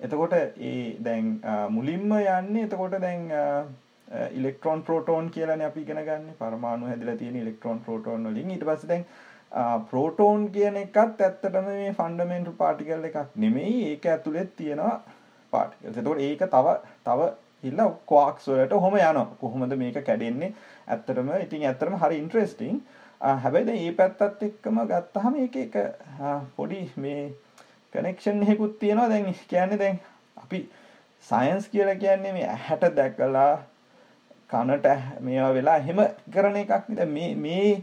එතකොට ඒ දැන් මුලින්ම යන්නේ එතකොට දැන් ඉලෙක්ට්‍රෝන් ප්‍රෝටෝන් කියලානේ අපි ඉගෙන ගන්න. පරමාණු හැදිලා තියෙන ඉලෙක්ට්‍රෝන් ප්‍රෝටෝන් වලින් ඊට පස්සේ දැන් ප්‍රෝටෝන් කියන එකත් ඇත්තටම මේ ෆන්ඩමෙන්ටල් පාටිකල් එකක් නෙමෙයි ඒක ඇතුළෙත් තියෙනවා පාටිකල්ස්. එතකොට ඒක තව තව ඉල්ල ක්වාක්ස් වලට ඔහොම යනවා. කොහොමද මේක කැඩෙන්නේ? ඇත්තටම ඉතින් ඇත්තටම හරි ඉන්ටරෙස්ටිං. හැබැයි දැන් මේ පැත්තත් එක්කම ගත්තාම ඒක එක පොඩි මේ කනෙක්ෂන් එකකුත් තියෙනවා. දැන් කියන්නේ දැන් අපි සයන්ස් කියලා කියන්නේ මේ ඇහැට දැකලා කනට මේවා වෙලා එහෙම කරන එකක් නේ. මේ මේ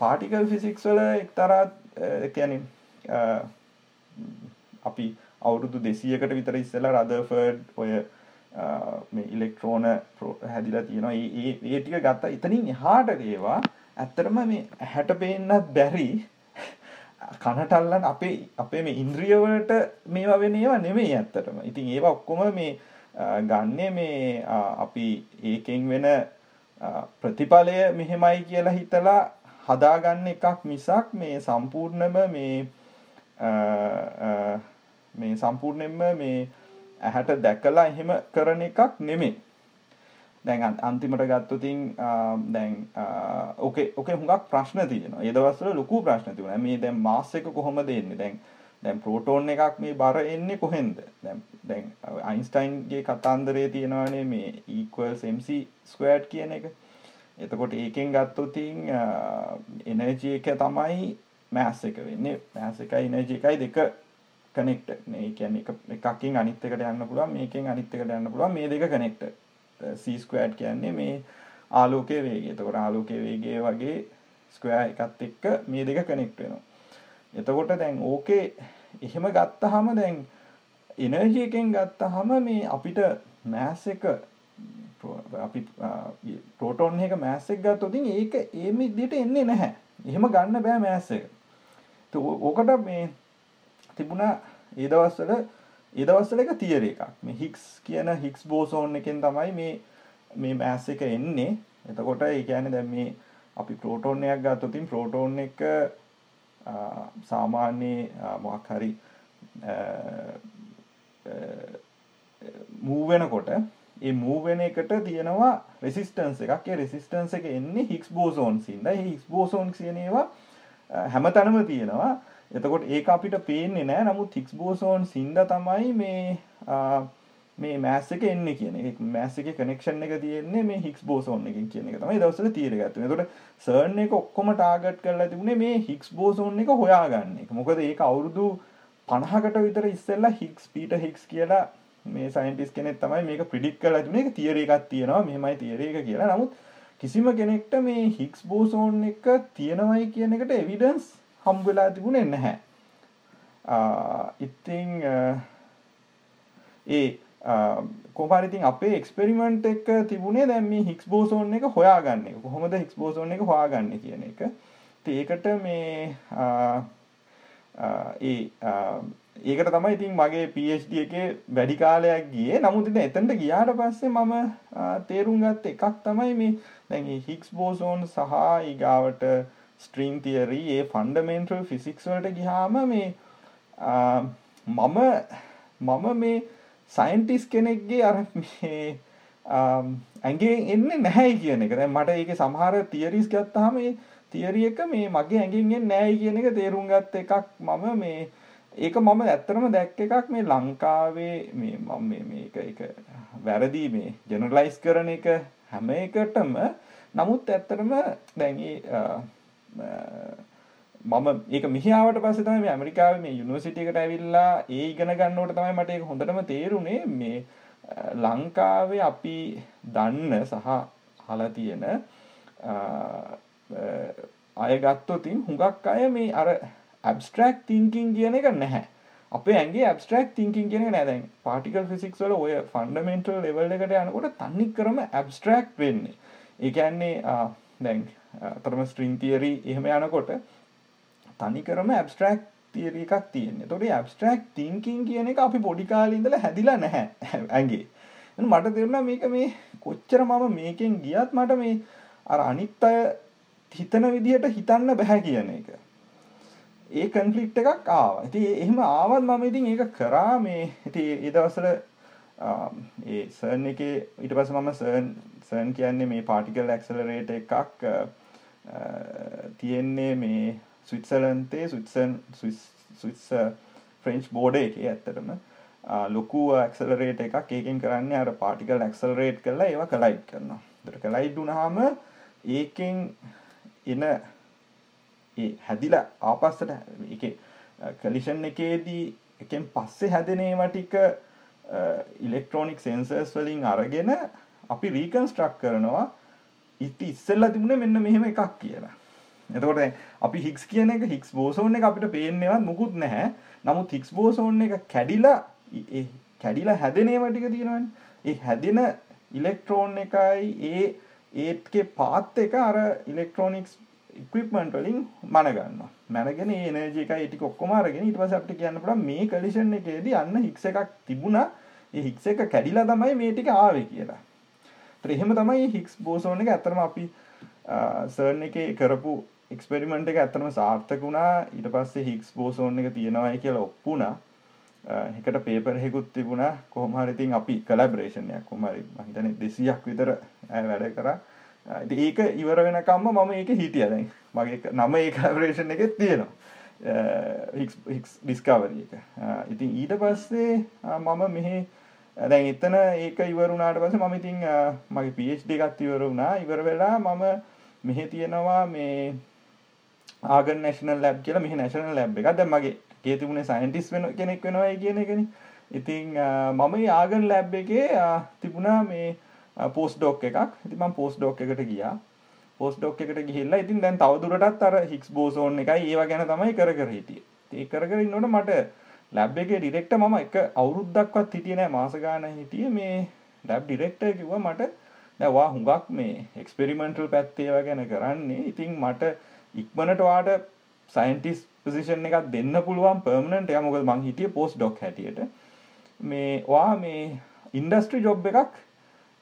පාටිකල් ෆිසික්ස් වල එක්තරා කියන්නේ අපි අවුරුදු 200කට විතර ඉස්සෙල්ලා රදර්ෆර්ඩ් ඔය මේ ඉලෙක්ට්‍රෝන හැදිලා තියෙනවා. ඒ ඒ ටික ගත්තා. එතනින් එහාට ඒවා ඇත්තටම මේ ඇහැට පේන්නත් බැරි කනට අල්ලන අපේ අපේ මේ ඉන්ද්‍රිය වලට මේවා වෙන ඒවා නෙමෙයි ඇත්තටම. ඉතින් ඒවා ඔක්කොම මේ ගන්නේ මේ අපි ඒකෙන් වෙන ප්‍රතිඵලය මෙහෙමයි කියලා හිතලා හදාගන්න එකක් මිසක් මේ සම්පූර්ණම මේ මේ සම්පූර්ණයෙන්ම මේ ඇහැට දැකලා එහෙම කරන එකක් නෙමෙයි. දැන් අන්තිමට ගත්තොතින් දැන් ඕකේ ඕකේ හුඟක් ප්‍රශ්න තියෙනවා. ඒ දවස්වල ලොකු ප්‍රශ්න තිබුණා. මේ දැන් මාස් එක කොහොමද එන්නේ? දැන් දැන් ප්‍රෝටෝන් එකක් මේ බර එන්නේ කොහෙන්ද? දැන් දැන් අයින්ස්ටයින්ගේ කතන්දරයේ තියෙනවානේ මේ equals mc squared කියන එක. එතකොට ඒකෙන් ගත්තොතින් එනර්ජි එක තමයි මෑස් එක වෙන්නේ මෑස් එකයි එනර්ජි එකයි දෙක කනෙක්ට් මේ කියන්නේ එක එකකින් අනිත් එකට යන්න පුළුවන් මේකෙන් අනිත් එකට යන්න පුළුවන් මේ දෙක කනෙක්ට් c ස්ක්වයර්ඩ් කියන්නේ මේ ආලෝකයේ වේගය. එතකොට ආලෝකයේ වේගය වගේ ස්ක්වයර් එකත් එක්ක මේ දෙක කනෙක්ට් වෙනවා. එතකොට දැන් ඕකේ එහෙම ගත්තාම දැන් එනර්ජි එකෙන් ගත්තාම මේ අපිට මෑස් එක අපි ප්‍රෝටෝන් එක මෑස් එක ගත්තොත් ඒක ඒ විදිහට එන්නේ නැහැ. එහෙම ගන්න බෑ මෑස් එක. ඕකට මේ තිබුණා ඒ දවස්වල ඒ දවස්වල එක තියරි එකක්. මේ හිග්ස් කියන හිග්ස් බෝසෝන් එකෙන් තමයි මේ මේ මෑස් එක එන්නේ. එතකොට ඒ කියන්නේ දැන් මේ අපි ප්‍රෝටෝන් එකක් ගත්තොත් ප්‍රෝටෝන් එක සාමාන්‍ය මොකක් හරි මූව් වෙනකොට ඒ මූව් වෙන එකට තියෙනවා රෙසිස්ටන්ස් එකක්. ඒ රෙසිස්ටන්ස් එක එන්නේ හිග්ස් බෝසෝන්ස් ඉඳලා. ඒ හිග්ස් බෝසෝන්ස් කියන ඒවා හැමතැනම තියෙනවා. එතකොට ඒක අපිට පේන්නේ නැහැ. නමුත් හිග්ස් බෝසෝන්ස් ඉඳලා තමයි මේ මේ මෑස් එක එන්නේ කියන එක. මෑස් එකේ කනෙක්ෂන් එක තියෙන්නේ මේ හිග්ස් බෝසෝන් එකෙන් කියන එක තමයි දවස්වල තීරය ගත්තේ. එතකොට සර්න් එක ඔක්කොම ටාගට් කරලා තිබුණේ මේ හිග්ස් බෝසෝන් එක හොයාගන්න එක. මොකද ඒක අවුරුදු 50කට විතර ඉස්සෙල්ලා හිග්ස් පීටර් හිග්ස් කියලා මේ සයින්ටිස් කෙනෙක් තමයි මේක ප්‍රිඩික්ට් කරලා තිබුණේ. ඒක තියරි එකක් තියෙනවා. මෙහෙමයි තියරි එක කියලා. නමුත් කිසිම කෙනෙක්ට මේ හිග්ස් බෝසෝන් එක තියෙනවයි කියන එකට එවිඩන්ස් හම්බ වෙලා තිබුණේ නැහැ. ඉතින් ඒ කොහොමද ඉතින් අපේ එක්ස්පෙරිමන්ට් එක තිබුණේ දැන් මේ හිග්ස් බෝසෝන් එක හොයාගන්න එක. කොහොමද හිග්ස් බෝසෝන් එක හොයාගන්නේ කියන එක. ඉතින් ඒකට මේ ඒ ඒකට තමයි ඉතින් මගේ PhD එකේ වැඩි කාලයක් ගියේ. නමුත් ඉතින් එතනට ගියාට පස්සේ මම තේරුම් ගත්ත එකක් තමයි මේ දැන් මේ හිග්ස් බෝසෝන් සහ ඊගාවට ස්ට්‍රිං තියරි ඒ ෆන්ඩමෙන්ටල් ෆිසික්ස් වලට ගියාම මේ මම මම මේ සයින්ටිස් කෙනෙක්ගේ අර මේ ඇගේ එන්නේ නැහැ කියන එක. දැන් මට ඒකේ සමහර තියරිස් ගත්තාම ඒ තියරි එක මේ මගේ ඇඟින්ගෙන් නෑයි කියන එක තේරුම් ගත්ත එකක් මම මේ ඒක මම ඇත්තරම දැක්ක එකක් මේ ලංකාවේ මේ මම මේ මේක එක වැරදි මේ ජෙනරලයිස් කරන එක හැම එකටම. නමුත් ඇත්තටම දැන් මම ඒක මිහිාවට පස්සේ තමයි මේ ඇමරිකාවේ මේ යුනිවර්සිටි එකට ඇවිල්ලා ඒ ඉගෙන ගන්නකොට තමයි මට ඒක හොඳටම තේරුනේ. මේ ලංකාවේ අපි දන්න සහ අහලා තියෙන අය ගත්තොතින් හුඟක් අය මේ අර ඇබස්ට්‍රක් තිංකින් කියන එක නැහැ. අපේ ඇගේ ඇබස්ට්‍රක් තිංකින් කියන නෑ දැන් පාටිකල් ෆිසික්ස් වල ඔය ෆන්ඩමෙන්ටල් ලෙවල් එකට යනකොට තනි කරම ඇබස්ට්‍රක්් වෙන්නේ. ඒ කියන්නේ දැන් තරම ස්ට්‍රීන් තියරි එහෙම යනකොට තනිකරම ඇබස්ට්‍රක් තියර එකක් තියෙන්නේ. තොට ඇබස්ට්‍රක් තිංකින් කියන එක අපි පොඩිකාලින්දල හැදිලා නැහැ ඇගේ මට දෙරන මේක මේ කොච්චර මම මේකෙන් ගියත් මට මේ අර අනිත් අය හිතන විදිහට හිතන්න බැහැ කියන එක. ඒ කන්ෆලික්් එකක් ආව. ඇති එහෙම ආවත් මම ඉතින් ඒක කරා මේ. ඇති ඒදවසල ඒ සර්න් එක ඊට පස මම සර්න් සර්න් කියන්නේ මේ පාටිකල් ඇක්සලරේට එකක් තියෙන්නේ මේ ස්විත්සලන්තේ ස්විත්සන් ස්විස් ෆ්‍රෙන්ච් බෝඩ එක ඇත්තටම. ලොකු ඇක්සලරේට එකක්. ඒකෙන් කරන්න අර පාටිකල් ඇක්සලරේට් කරලා ඒවා කලයිට් කරනවා. දර කලයිට් වුනහම ඒකෙන් එන ඒ හැදිලා ආපස්සට එක කලිෂන් එකේදී එකෙන් පස්සේ හැදනේම ටික ඉලෙක්ට්‍රෝනික් සෙන්සර්ස් වලින් අරගෙන අපි රීකන්ස්ට්‍රක් කරනවා. ඉති ඉස්සල්ල තිබුණ මෙන්න මෙහෙම එකක් කියලා. එතකොට අපි හික්ස් කියන එක හික්ස් බෝසෝන් එක අපිට පේන්නවත් මුකුත් නැහැ. නමුත් හික්ස් බෝසෝන් එක කැඩිලා කැඩිලා හැදනේම ටික තියෙනවනේ. ඒ හැදෙන ඉලෙක්ට්‍රෝන් එකයි ඒ ඒත්ගේ පාත් එක අර ඉලෙක්ට්‍රෝනික්ස් ඉක්විප්මන්ට් වලින් මනගන්නවා මැනගෙන ඒ එනර්ජි එකයි ටික ඔක්කොම අරගෙන ඊට පස්සේ අපිට කියන්න පුළුවන් මේ කලිෂන් එකේදී අන්න හික්ස් එකක් තිබුණා. ඒ හික්ස් එක කැඩිලා තමයි මේ ටික ආවේ කියලා. ඒත් එහෙම තමයි හික්ස් බෝසෝන් එක ඇත්තටම අපි සර්න් එකේ කරපු එක්ස්පෙරිමෙන්ට් එක ඇත්තටම සාර්ථක වුණා. ඊට පස්සේ හිග්ස් බෝසෝන් එක තියෙනවායි කියලා ඔප්පුණා එකට පේපර් එකකුත් තිබුණා. කොහොම හරි ඉතින් අපි කොලැබරේෂන් එකක් කොහොම හරි මම හිතන්නේ 200ක් විතර වැඩ කරා. ඉතින් ඒක ඉවර වෙනකම්ම මම ඒක හිටියා. දැන් මගේ නම ඒ කොලැබරේෂන් එකේ තියෙනවා. හික්ස් හික්ස් ඩිස්කවරි එක. ඉතින් ඊට පස්සේ මම මෙහි දැන් එතන ඒක ඉවර වුණාට පස්සේ මම ඉතින් මගේ PhD එකත් ඉවර වුණා. ඉවර වෙලා මම මෙහි තියෙනවා මේ ආගන් නැශනල් ලැබ් කියලා. මෙහි නැශනල් ලැබ් එකක්. දැන් මගේ ගේ තිබුණේ සයන්ටිස් වෙන කෙනෙක් වෙනවයි කියන එකනේ. ඉතින් මම මේ ආගන් ලැබ් එකේ තිබුණා මේ පෝස්ට් ඩොක් එකක්. ඉතින් මම පෝස්ට් ඩොක් එකට ගියා. පෝස්ට් ඩොක් එකට ගිහිල්ලා ඉතින් දැන් තවදුරටත් අර හිග්ස් බෝසෝන් එකයි ඒවා ගැන තමයි කර කර හිටියේ. ඒ කර කර ඉන්නකොට මට ලැබ් එකේ ඩිරෙක්ටර් මම එක අවුරුද්දක්වත් හිටියේ නෑ. මාස ගාණක් හිටියේ මේ ලැබ් ඩිරෙක්ටර් කිව්වා මට දැන් වා හුඟක් මේ එක්ස්පෙරිමෙන්ටල් පැත්තේ ඒවා ගැන කරන්නේ. ඉතින් මට ඉක්මනට වාට සයින්ටිස් පසිෂන් එකක් දෙන්න පුළුවන් පර්මණට ය මොකද මං හිටිය පෝස් ඩොක් හැටියට. මේ වා මේ ඉන්ඩස්ට්‍රි ජොබ් එකක්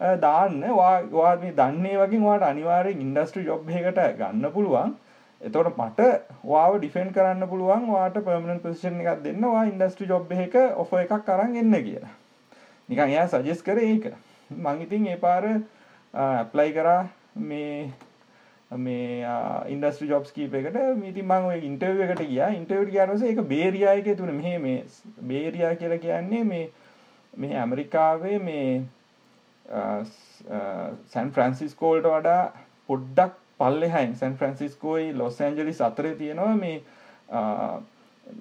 දාන්න. වා මේ දන්නේ වගේ වාට අනිවාරෙන් ඉන්ඩස්ට්‍රි ජොබ් එකට ගන්න පුළුවන්. එතොට මට වාව ඩිෆෙන්න් කරන්න පුළුවන්. වාට පර්මණන් පසිෂන් එකක් දෙන්නවා ඉන්ඩස්ට්‍රි ජොබ් එක ඔෆ එකක් කරන්න එන්න කියලා. නිකන් එයා සජෙස් කර ඒක. මංඉතින් ඒ පාර ඇප්ලයි කරා මේ මේ ඉන්ඩස්ට්‍රි ජොබ්ස් කීප එකට. මිති මං ඔය ඉන්ටර්ව එකට ගිය. ඉන්ටර්වට කියනස එක බේරියායක තුන. මෙහ මේ බේරයා කියලා කියන්නේ මේ මේ ඇමරිකාවේ මේ සැන් ෆ්‍රන්සිස්කෝල්ට වඩා පොඩ්ඩක් පල්ලෙහයින් සැන් ෆ්‍රන්සිස්කෝයි ලොස් ඇන්ජලි සතරය තියෙනවා මේ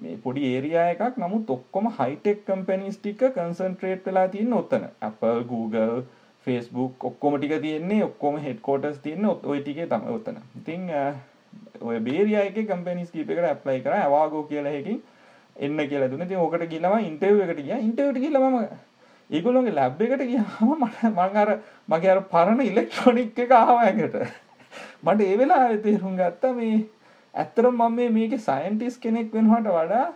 මේ පොඩි ඒරයා එකක්. නමුත් ඔක්කොම හයිටෙක් කම්පැනිස් ටික කන්සන්ට්‍රේට් වෙලා තියන්න ඔත්තන Apple Google ෆේස්බුක් ඔක්කොම ටික තියෙන්නේ ඔක්කොම හෙඩ්කෝටස් තියන්න ඔය ටිකේ තම ඔතන. ඉතිං ඔය බේරියයක කම්පනිස් කීපකට ඇප්ලයි කර. අවාගෝ කියලහෙකින් එන්න කියලා දුන ති ඕකට කියලම ඉන්ටව එකට කිය ඉන්ටවට කියලම ඒගොලොගේ ලැබ් එකට කියහම මට මංගර මගේ අර පරණ ඉලෙක්ට්‍රොනික් එක ආවායකට මට ඒ වෙලා තේරුම් ගත්තා මේ ඇත්තරම් මම මේ මේක සයින්ටිස් කෙනෙක් වෙනහට වඩා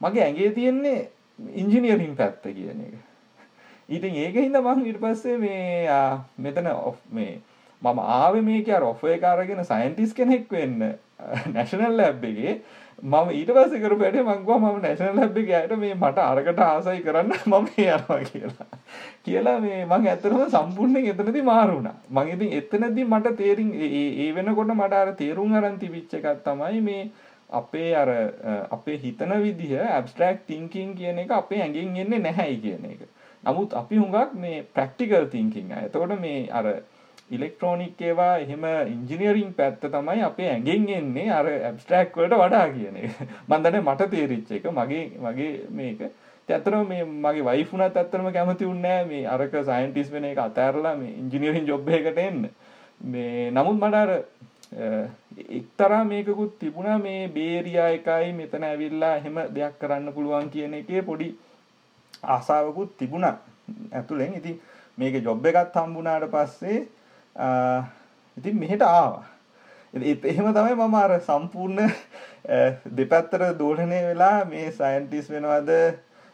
මගේ ඇගේ තියෙන්නේ ඉංජිනියරින් පැත්ත කියන එක. ඉතින් ඒක හින්ද මං ඊට පස්සේ මේ මෙතන මේ මම ආවේ මේක අර ඔෆර් එක අරගෙන සයන්ටිස්ට් කෙනෙක් වෙන්න නැශනල් ලැබ් එකේ. මම ඊට පස්ස කර පැට මංගවා මම නැශනල් ලැබ් එක යට මේ මට අරකට ආසයි කරන්න (laughs) මම යනවා කියලා. කියලා මේ මං ඇතරම සම්පූර්ණයෙන් එතනති මාරුණා මං ඉතින් එතනදී මට තේරින් ඒ වෙනකොට මට අර තේරුම් අරන් තිබිච්ච එකක් තමයි මේ අපේ අර අපේ හිතන විදිහ ඇබස්ට්‍රක්් තිංකින් කියන එක අපේ ඇඟින් එන්නේ නැහැයි කියන එක. නමුත් අපි හුඟක් මේ ප්‍රක්ටිකල් තිංකින් එතකොට මේ අර ඉලෙක්ට්‍රෝනික් ඒවා එහෙම ඉංජිනියරිං පැත්ත තමයි අපේ ඇගෙන් එන්නේ අර ඇබස්ට්‍රක් වලට වඩා කියන එක. මන්දන මට තේරිච්ච එක. මගේ මගේ මේක. ඇතර මේ මගේ වයිෆුනත් ඇත්තරම කැමති උන්නෑ මේ අරක සයින්ටිස් වෙන එක අතෑරලා මේ ඉංජිනියරින් ජොබ් එකට එන්න. මේ නමුත් මටර එක්තරා මේකකුත් තිබුණා. මේ බේරියා එකයි මෙතන ඇවිල්ලා එහෙම දෙයක් කරන්න පුළුවන් කියන එකේ පොඩි ආසාාවකුත් තිබුණා ඇතුළෙන් ඉති මේක ජොබ් එකත් හම්බුනාට පස්සේ ඉතින් මෙහෙට ආවා. එහෙම තමයි මම අර සම්පූර්ණ දෙපැත්තර දෝලනය වෙලා මේ සයින්ටිස් වෙනවද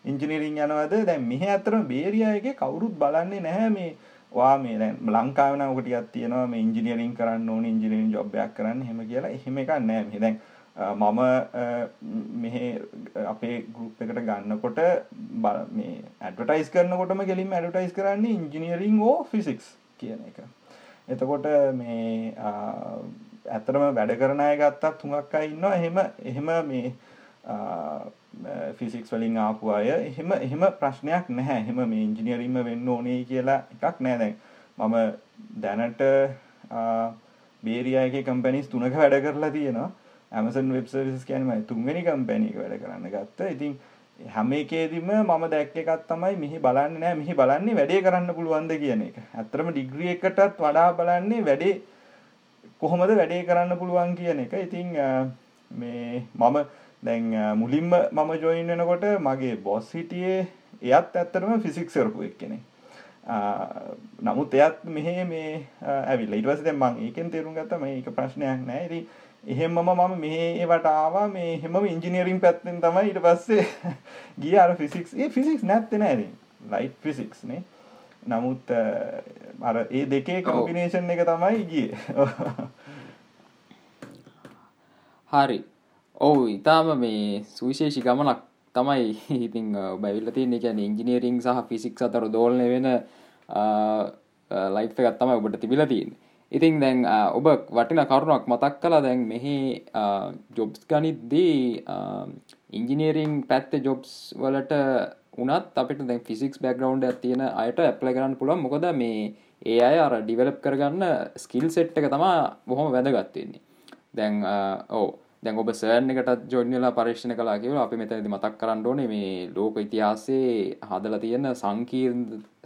ඉංජිනිරිං යනවද දැන් මෙහ ඇතරම බේරියගේ කවුරුත් බලන්නේ නැහැ මේ වා මේ දැන් ලංකාව නම් ඔකටියක් තියෙනවා මේ ඉංජිනියරින් කරන්න ඕනේ ඉංජිනියරින් ජොබ් එකක් කරන්න එහෙම කියලා. එහෙම එකක් නැහැ මෙහෙ. දැන් මම මෙහෙ අපේ ගෲප් එකට ගන්නකොට මේ ඇඩ්වර්ටයිස් කරනකොටම ගෙලින්ම ඇඩ්වර්ටයිස් කරන්නේ ඉංජිනියරින් ඕ ෆිසික්ස් කියන එක. එතකොට මේ ඇත්තටම වැඩ කරන අය ගත්තත් හුඟක් අය ඉන්නවා. එහෙම එහෙම මේ ෆිසික්ස් වලින් ආපු අය එහෙම එහෙම ප්‍රශ්නයක් නැහැ. එහෙම මේ ඉංජිනියරින්ම වෙන්න ඕනේ කියලා එකක් නෑ දැන් මම දැනට බේරියාගේ කම්පැනිස් තුනක වැඩ කරලා තියෙනවා. ඇමසන් වෙබ් සර්විස් කියන්නේ මම තුන්වෙනි කම්පැනි එක වැඩ කරන්න ගත්තා. ඉතින් හැම එකේදීම මම දැක්ක එකක් තමයි මෙහි බලන්නේ නෑ මෙහි බලන්නේ වැඩේ කරන්න පුළුවන්ද කියන එක. ඇත්තටම ඩිග්‍රී එකටත් වඩා බලන්නේ වැඩේ කොහොමද වැඩේ කරන්න පුළුවන් කියන එක. ඉතින් මේ මම දැන් මුලින්ම මම ජොයින් වෙනකොට මගේ බොස් හිටියේ එයත් ඇත්තටම ෆිසික්ස් කරපු එක්කෙනෙක්. නමුත් එයත් මෙහෙ මේ ඇවිල්ලා ඊට පස්සේ දැන් මම ඒකෙන් තේරුම් ගත්තා මේක ප්‍රශ්නයක් නෑ. ඉතින් එහෙමම මම මෙහෙ ඒවට ආවා මේ හැමම ඉංජිනියරින් පැත්තෙන් තමයි ඊට පස්සේ (laughs) ගියේ අර ෆිසික්ස්. ඒ ෆිසික්ස් නැත්තේ නෑ ඉතින්. ලයිට් ෆිසික්ස් නේ. නමුත් අර ඒ දෙකේ කොම්බිනේෂන් එක තමයි ගියේ. (laughs) හරි ඔවු ඉතාම මේ සුවිශේෂි ගමනක් තමයි ඉතිං බැවිල්ල තියන්නේ ගැන ඉංජිනීරිං සහ ෆිසික් අතර දෝලන වෙන ලයිට් එකත් තමයි ඔබට තිබිල තියන් ඉතින් දැන් ඔබ වටින කරුණක් මතක් කලා දැන් මෙහි ජොබ්ස් ගනිද්දී ඉංජිනීරිං පැත්ත ජොබ්ස් වලට උනත් අපිට දැන් ෆිසික්ස් බැග්‍රවන්් තියෙන අයට ඇප්ල කරන්න පුළුවන්. මොකද මේ ඒ අය අර ඩිවලප් කරගන්න ස්කිල් සෙට් එක තමා බොහොම වැදගත්වෙන්නේ දැන් ඕ දැන් ඔබ සෑන් එකටත් ජොඩ්නලා පර්ේෂණ කලා කියව අපි මෙතැදි මතක් කරන්න ඕනේ. මේ ලෝක ඉතිහාසේ හදල තියෙන සංකීර්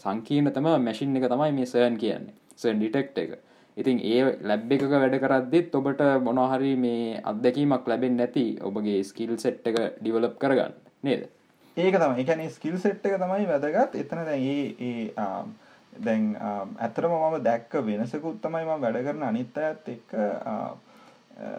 සංකීර්ණතම මැසින් එක තමයි මේ සෑන් කියන්නේ. සන් ඩිටෙක්් එක. ඉතින් ඒ ලැබ් එකක වැඩ කරද්දිත් ඔබට මොනහරි මේ අත්දැකීමක් ලැබෙන් නැති ඔබගේ ස්කිල් සෙට් එක ඩිවලප් කරගන්න නේද? ඒක තම එකන ස්කිල් සෙට් එක තමයි වැදගත්. එතන දැ ඒ දැන් ඇතරම මම දැක්ක වෙනසකුත් තමයි ම වැඩ කරන අනිත්ත ඇත් එක්ක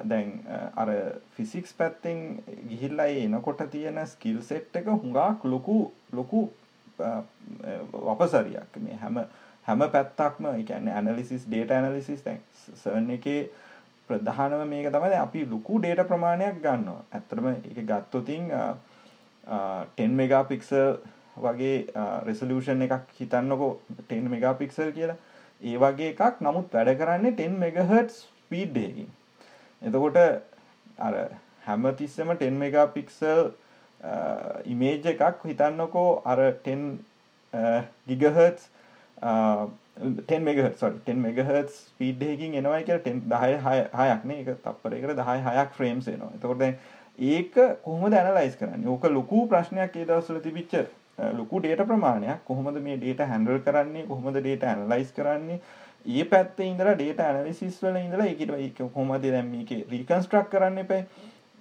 දැන් අර ෆිසික්ස් පැත්තෙන් ගිහිල්ලා එනකොට තියෙන ස්කිල් සෙට් එක හුඟක් ලොකු ලොකු වපසරියක්. මේ හැම හැම පැත්තක්ම එකන්න ඇනලිසිස් ඩේට ඇනලිසිස් තැන් සර්න් එකේ ප්‍රධානව මේක තමයි අපි ලොකු ඩේට ප්‍රමාණයක් ගන්නවා. ඇතරම එක ගත්තොතින් 10 මෙගා පික්සල් වගේ රෙසලූෂන් එකක් හිතන්නකො 10 මෙගා පික්සල් කියලා. ඒ වගේ එකක් නමුත් වැඩ කරන්නේ 10 මෙගහට් ස්පීඩ්ඩයකින් එතකොට අර හැමතිස්සම 10 මෙගා පික්සල් ඉමේජ් එකක් හිතන්නකෝ අර 10 ගිගහර්ට් 10 මෙගහර්ට් සොරි 10 මෙගහර්ට් ස්පීඩ් එකකින් එනවා කියලා 10 10 6ක් නේ ඒක තප්පරයකට 10 6ක් ෆ්‍රේම්ස් එනවා. එතකොට දැන් ඒක කොහොමද ඇනලයිස් කරන්නේ? ඕක ලොකු ප්‍රශ්නයක් ඒ දවස්වල තිබිච්ච uh, ලොකු ඩේටා ප්‍රමාණයක්. කොහොමද මේ ඩේටා හැන්ඩල් කරන්නේ? කොහොමද ඩේටා ඇනලයිස් කරන්නේ? ඒ පැත්තේ ඉඳලා ඩේටා ඇනලිසිස් වල ඉඳලා ඒකට ඒක කොහොමද දැන් මේකේ රීකන්ස්ට්‍රක්ට් කරන්න එපා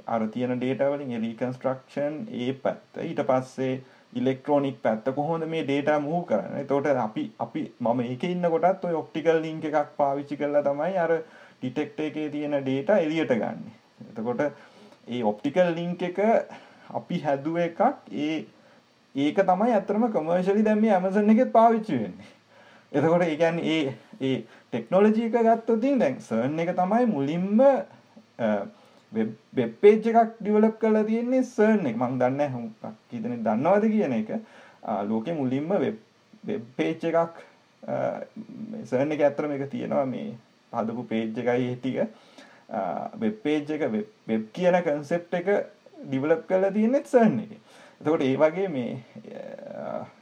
අර තියෙන ඩේටා වලින් ඒ රීකන්ස්ට්‍රක්ෂන් ඒ පැත්ත ඊට පස්සේ ඉලෙක්ට්‍රොනික් පැත්ත කොහොමද මේ ඩේටා මූව් කරන්නේ එතකොට අපි අපි මම ඒකේ ඉන්න කොටත් ඔය ඔප්ටිකල් ලින්ක් එකක් පාවිච්චි කරලා තමයි අර ඩිටෙක්ටර් එකේ තියෙන ඩේටා එළියට ගන්න. එතකොට ඒ ඔප්ටිකල් ලින්ක් එක අපි හැදුව එකක් ඒ ඒක තමයි ඇත්තටම කමර්ෂලි දැන් මේ Amazon එකෙත් පාවිච්චි වෙන්නේ. එතකොට ඒ කියන්නේ ඒ ඒ ටෙක්නොලොජි එක ගත්තොත් දැන් සර්න් එක තමයි මුලින්ම වෙබ්පේජ් එකක් ඩිවලප් කරලා තියෙන්නේ සර්න් එක. මං දන්න හුක් කීතන දන්නවද කියන එක. ලෝකෙ මුලින්ම වෙබ්පේජ් එකක් සර්න එක ඇතරම එක තියෙනවා මේ හදපු පේජ් එකයි ටික. වෙබ්පේජ් එක වෙබ් කියන කන්සෙප් එක ඩිවලප් කරලා තියෙනෙත් සර්න් එක. එතකොට ඒ වගේ මේ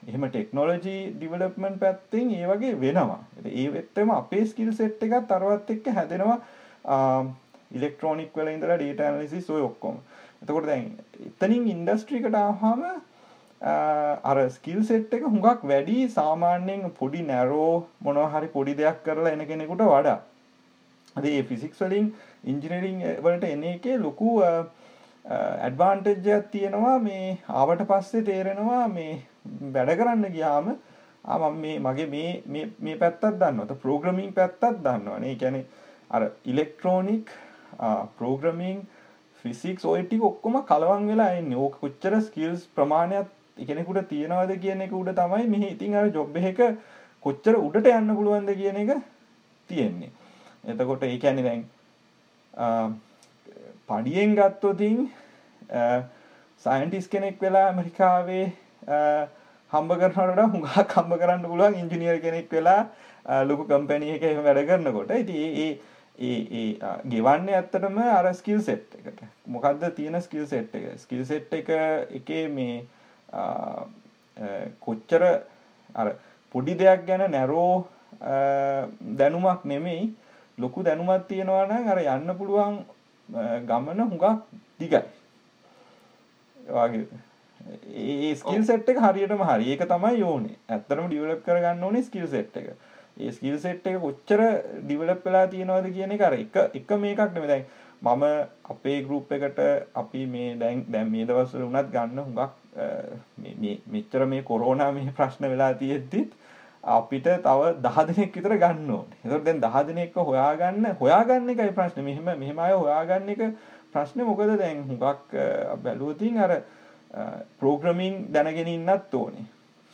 එහෙම ටෙක්නෝලජී ඩිවලප්මන්් පැත්තිෙන් ඒ වගේ වෙනවා. ඒ වෙත්තම අපේ ස්කිල් සෙට් එකත් තරවත් එක්ක හැදෙනවා. ඉලෙක්ට්‍රෝනික් වල ඉඳලා ඩේට ඇනලිසිස් ඔය ඔක්කොම. එතකොට දැන් එතනින් ඉන්ඩස්ට්‍රිකට ආහම අර ස්කිල් සෙට් එක හුඟක් වැඩි සාමාන්‍යයෙන් පොඩි නැරෝ මොනවා හරි පොඩි දෙයක් කරලා එන කෙනෙකුට වඩා. අද ඒ ෆිසික්ස් වලින් ඉංජිනරිං වලට එන එකේ ලොකු ඇඩ්වාන්ටේජ්ජයක් තියෙනවා. මේ ආවට පස්සේ තේරෙනවා මේ වැඩ කරන්න ගියාම ආ මේ මගේ මේ මේ පැත්තත් දන්නවත ප්‍රෝග්‍රමිං පැත්තත් දන්නවනේ. කියන්නේ අර ඉලෙක්ට්‍රෝනික් ප්‍රෝග්‍රමිං ෆිසික්ස් ඔයිටි ඔක්කොම කලවන් වෙලා එන්නේ. ඕක කොච්චර ස්කිල්ස් ප්‍රමාණයක් කෙනෙකුට තියෙනවද කියන එක උඩ තමයි මෙහි ඉතින් අර ජොබ් එක කොච්චර උඩට යන්න පුළුවන්ද කියන එක තියෙන්නේ. එතකොට ඒ කියන්නේ දැන් පඩියෙන් ගත්තොතින් සයින්ටිස් කෙනෙක් වෙලා ඇමරිකාවේ හම්බ කරනට හුඟක් කම්බ කරන්න පුළුවන් ඉංජිනියර් කෙනෙක් වෙලා ලොකු කම්පැනිය එක එම වැඩ කරනකොට. ඉති ඒ ඒ ගෙවන්න ඇත්තටම අර ස්කිල් සෙට් එකට මොකක්ද තියෙන ස්කිල් සෙට් එක ස්කිල් සෙට් එක එකේ මේ කොච්චර අර පොඩි දෙයක් ගැන නැරෝ දැනුමක් නෙමෙයි ලොකු දැනුමත් තියෙනවා නම් අර යන්න පුළුවන් ගමන හුඟක් දිගයි. වගේ ඒ ස්කිල් සෙට් එක හරියටම හරි ඒක තමයි ඕනේ. ඇත්තටම ඩිවෙලොප් කරගන්න ඕනේ ස්කිල් සෙට් එක. ඒ ස්කිල් සෙට් එක කොච්චර ඩිවෙලොප් වෙලා තියෙනවද කියන එක අර එක එක මේකක් නෙමෙයි. දැන් මම අපේ ගෲප් එකට අපි මේ දැන් දැන් මේ දවස්වල උනත් ගන්න හුඟක් මෙච්චර මේ කොරෝනා මේ ප්‍රශ්න වෙලා තියෙද්දිත් අපිට තව දහ දෙනෙක් විතර ගන්න ඕනේ. ඒතකොට දැන් දහ දෙනෙක්ව හොයාගන්න හොයාගන්න එකයි ප්‍රශ්නේ. මෙහෙම මෙහෙම අය හොයාගන්න එක ප්‍රශ්නේ මොකද දැන් හුඟක් බැලුවොතින් අර ප්‍රෝග්‍රෑමින් දැනගෙන ඉන්නත් ඕනේ.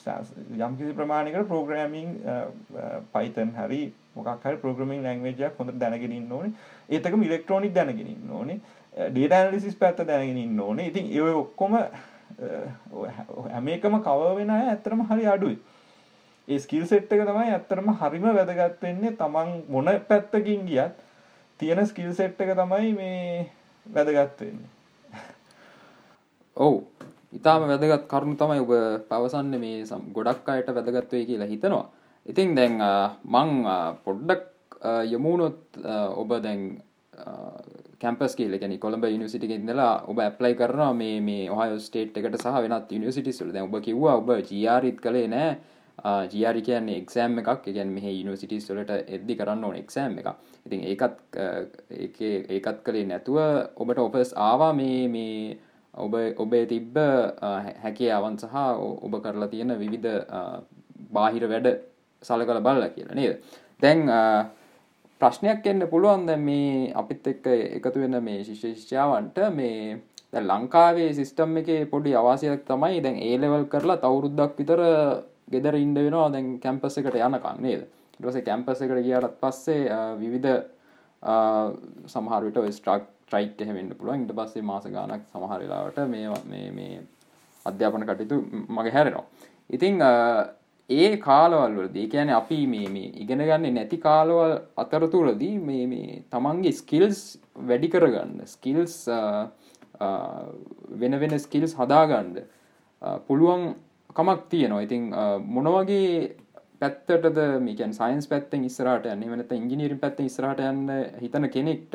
යම්කිසි ප්‍රමාණයකට ප්‍රෝග්‍රෑමින් Python හරි මොකක් හරි ප්‍රෝග්‍රෑමින් ලැන්ග්වේජ් එකක් හොඳට දැනගෙන ඉන්න ඕනේ. ඒත් එකම ඉලෙක්ට්‍රොනික දැනගෙන ඉන්න ඕනේ. data analysis පැත්ත දැනගෙන ඉන්න ඕනේ. ඉතින් ඒ ඔක්කොම හැම එකම කවර් වෙන අය ඇත්තටම හරි අඩුයි. ඒ ස්කිල් සෙට් එක තමයි ඇත්තටම හරිම වැදගත් වෙන්නේ තමන් මොන පැත්තකින් ගියත් තියෙන ස්කිල් සෙට් එක තමයි මේ වැදගත් වෙන්නේ ඔව් ඉතාම වැදගත් කරුණු තමයි ඔබ පවසන්න මේ ගොඩක් අයට වැදගත් වේ කියලා හිතනවා. ඉතින් දැන් මං පොඩ්ඩක් යමුණොත් ඔබ දැන් කැම්පස් කියල ගැන කොළඹ යනිසිටි ඉදලා ඔබ ඇප්ලයි කරනවා මේ මේ ඔහය ස්ටේට් එකට සහ වෙනත් යනිසිටිස්ල දැ ඔබ කිව්වා ඔබ ජියාරිත් කළේ නෑ. ජියාරි කියන්නේ එක්සෑම් එකක්. ගැන් මෙහ යනිසිටිස් වලට එද්දි කරන්න ඕන එක්සෑම් එක ඉතින් ඒකත් ඒකත් කළේ නැතුව ඔබට ඔපස් ආවා මේ මේ ඔබ ඔබේ තිබ්බ හැකේ අවන් සහ ඔබ කරලා තියෙන විවිධ බාහිර වැඩ සල කළ බල්ල කියලා නේද? දැන් ප්‍රශ්නයක් එන්න පුළුවන් දැ මේ අපිත් එක්ක එකතු වෙන මේ ශිෂ්‍යෂ්‍යාවන්ට මේ ලංකාවේ සිිස්ටම් එක පොඩි අවාසයක් තමයි දැන් ඒලෙවල් කරලා තවුරුද්දක් විතර ගෙදර ඉන්ඩ වෙනවා දැන් කැම්පස් එකට යනකං නේද? ටස කැම්පස් එකට ගියාටත් පස්සේ විවිධ සමහරට ස්ට්‍රක් ට්‍රයික් එහෙමෙන්ට පුළුවන්. ඉට පස්සේ මාස ගානක් සමහරලාවට මේ මේ අධ්‍යාපන කටයුතු මගේ හැරෙනවා. ඉතිං ඒ කාලවල්වලදී කියන අපි මේ මේ ඉගෙන ගන්න නැති කාලවල් අතරතුරදී මේ මේ තමන්ගේ ස්කිල්ස් වැඩි කරගන්න ස්කිල්ස් වෙන වෙන ස්කිල්ස් හදාගන්ඩ පුළුවන් කමක් තියෙනවා. ඉතින් මොනවගේ පැත්තටද මේකන් සයින්ස් පැත්තෙන් ඉස්රට යන්න වෙනත ඉංජිනීරින් පැත්ත ඉස්රට යන්න හිතන කෙනෙක්ට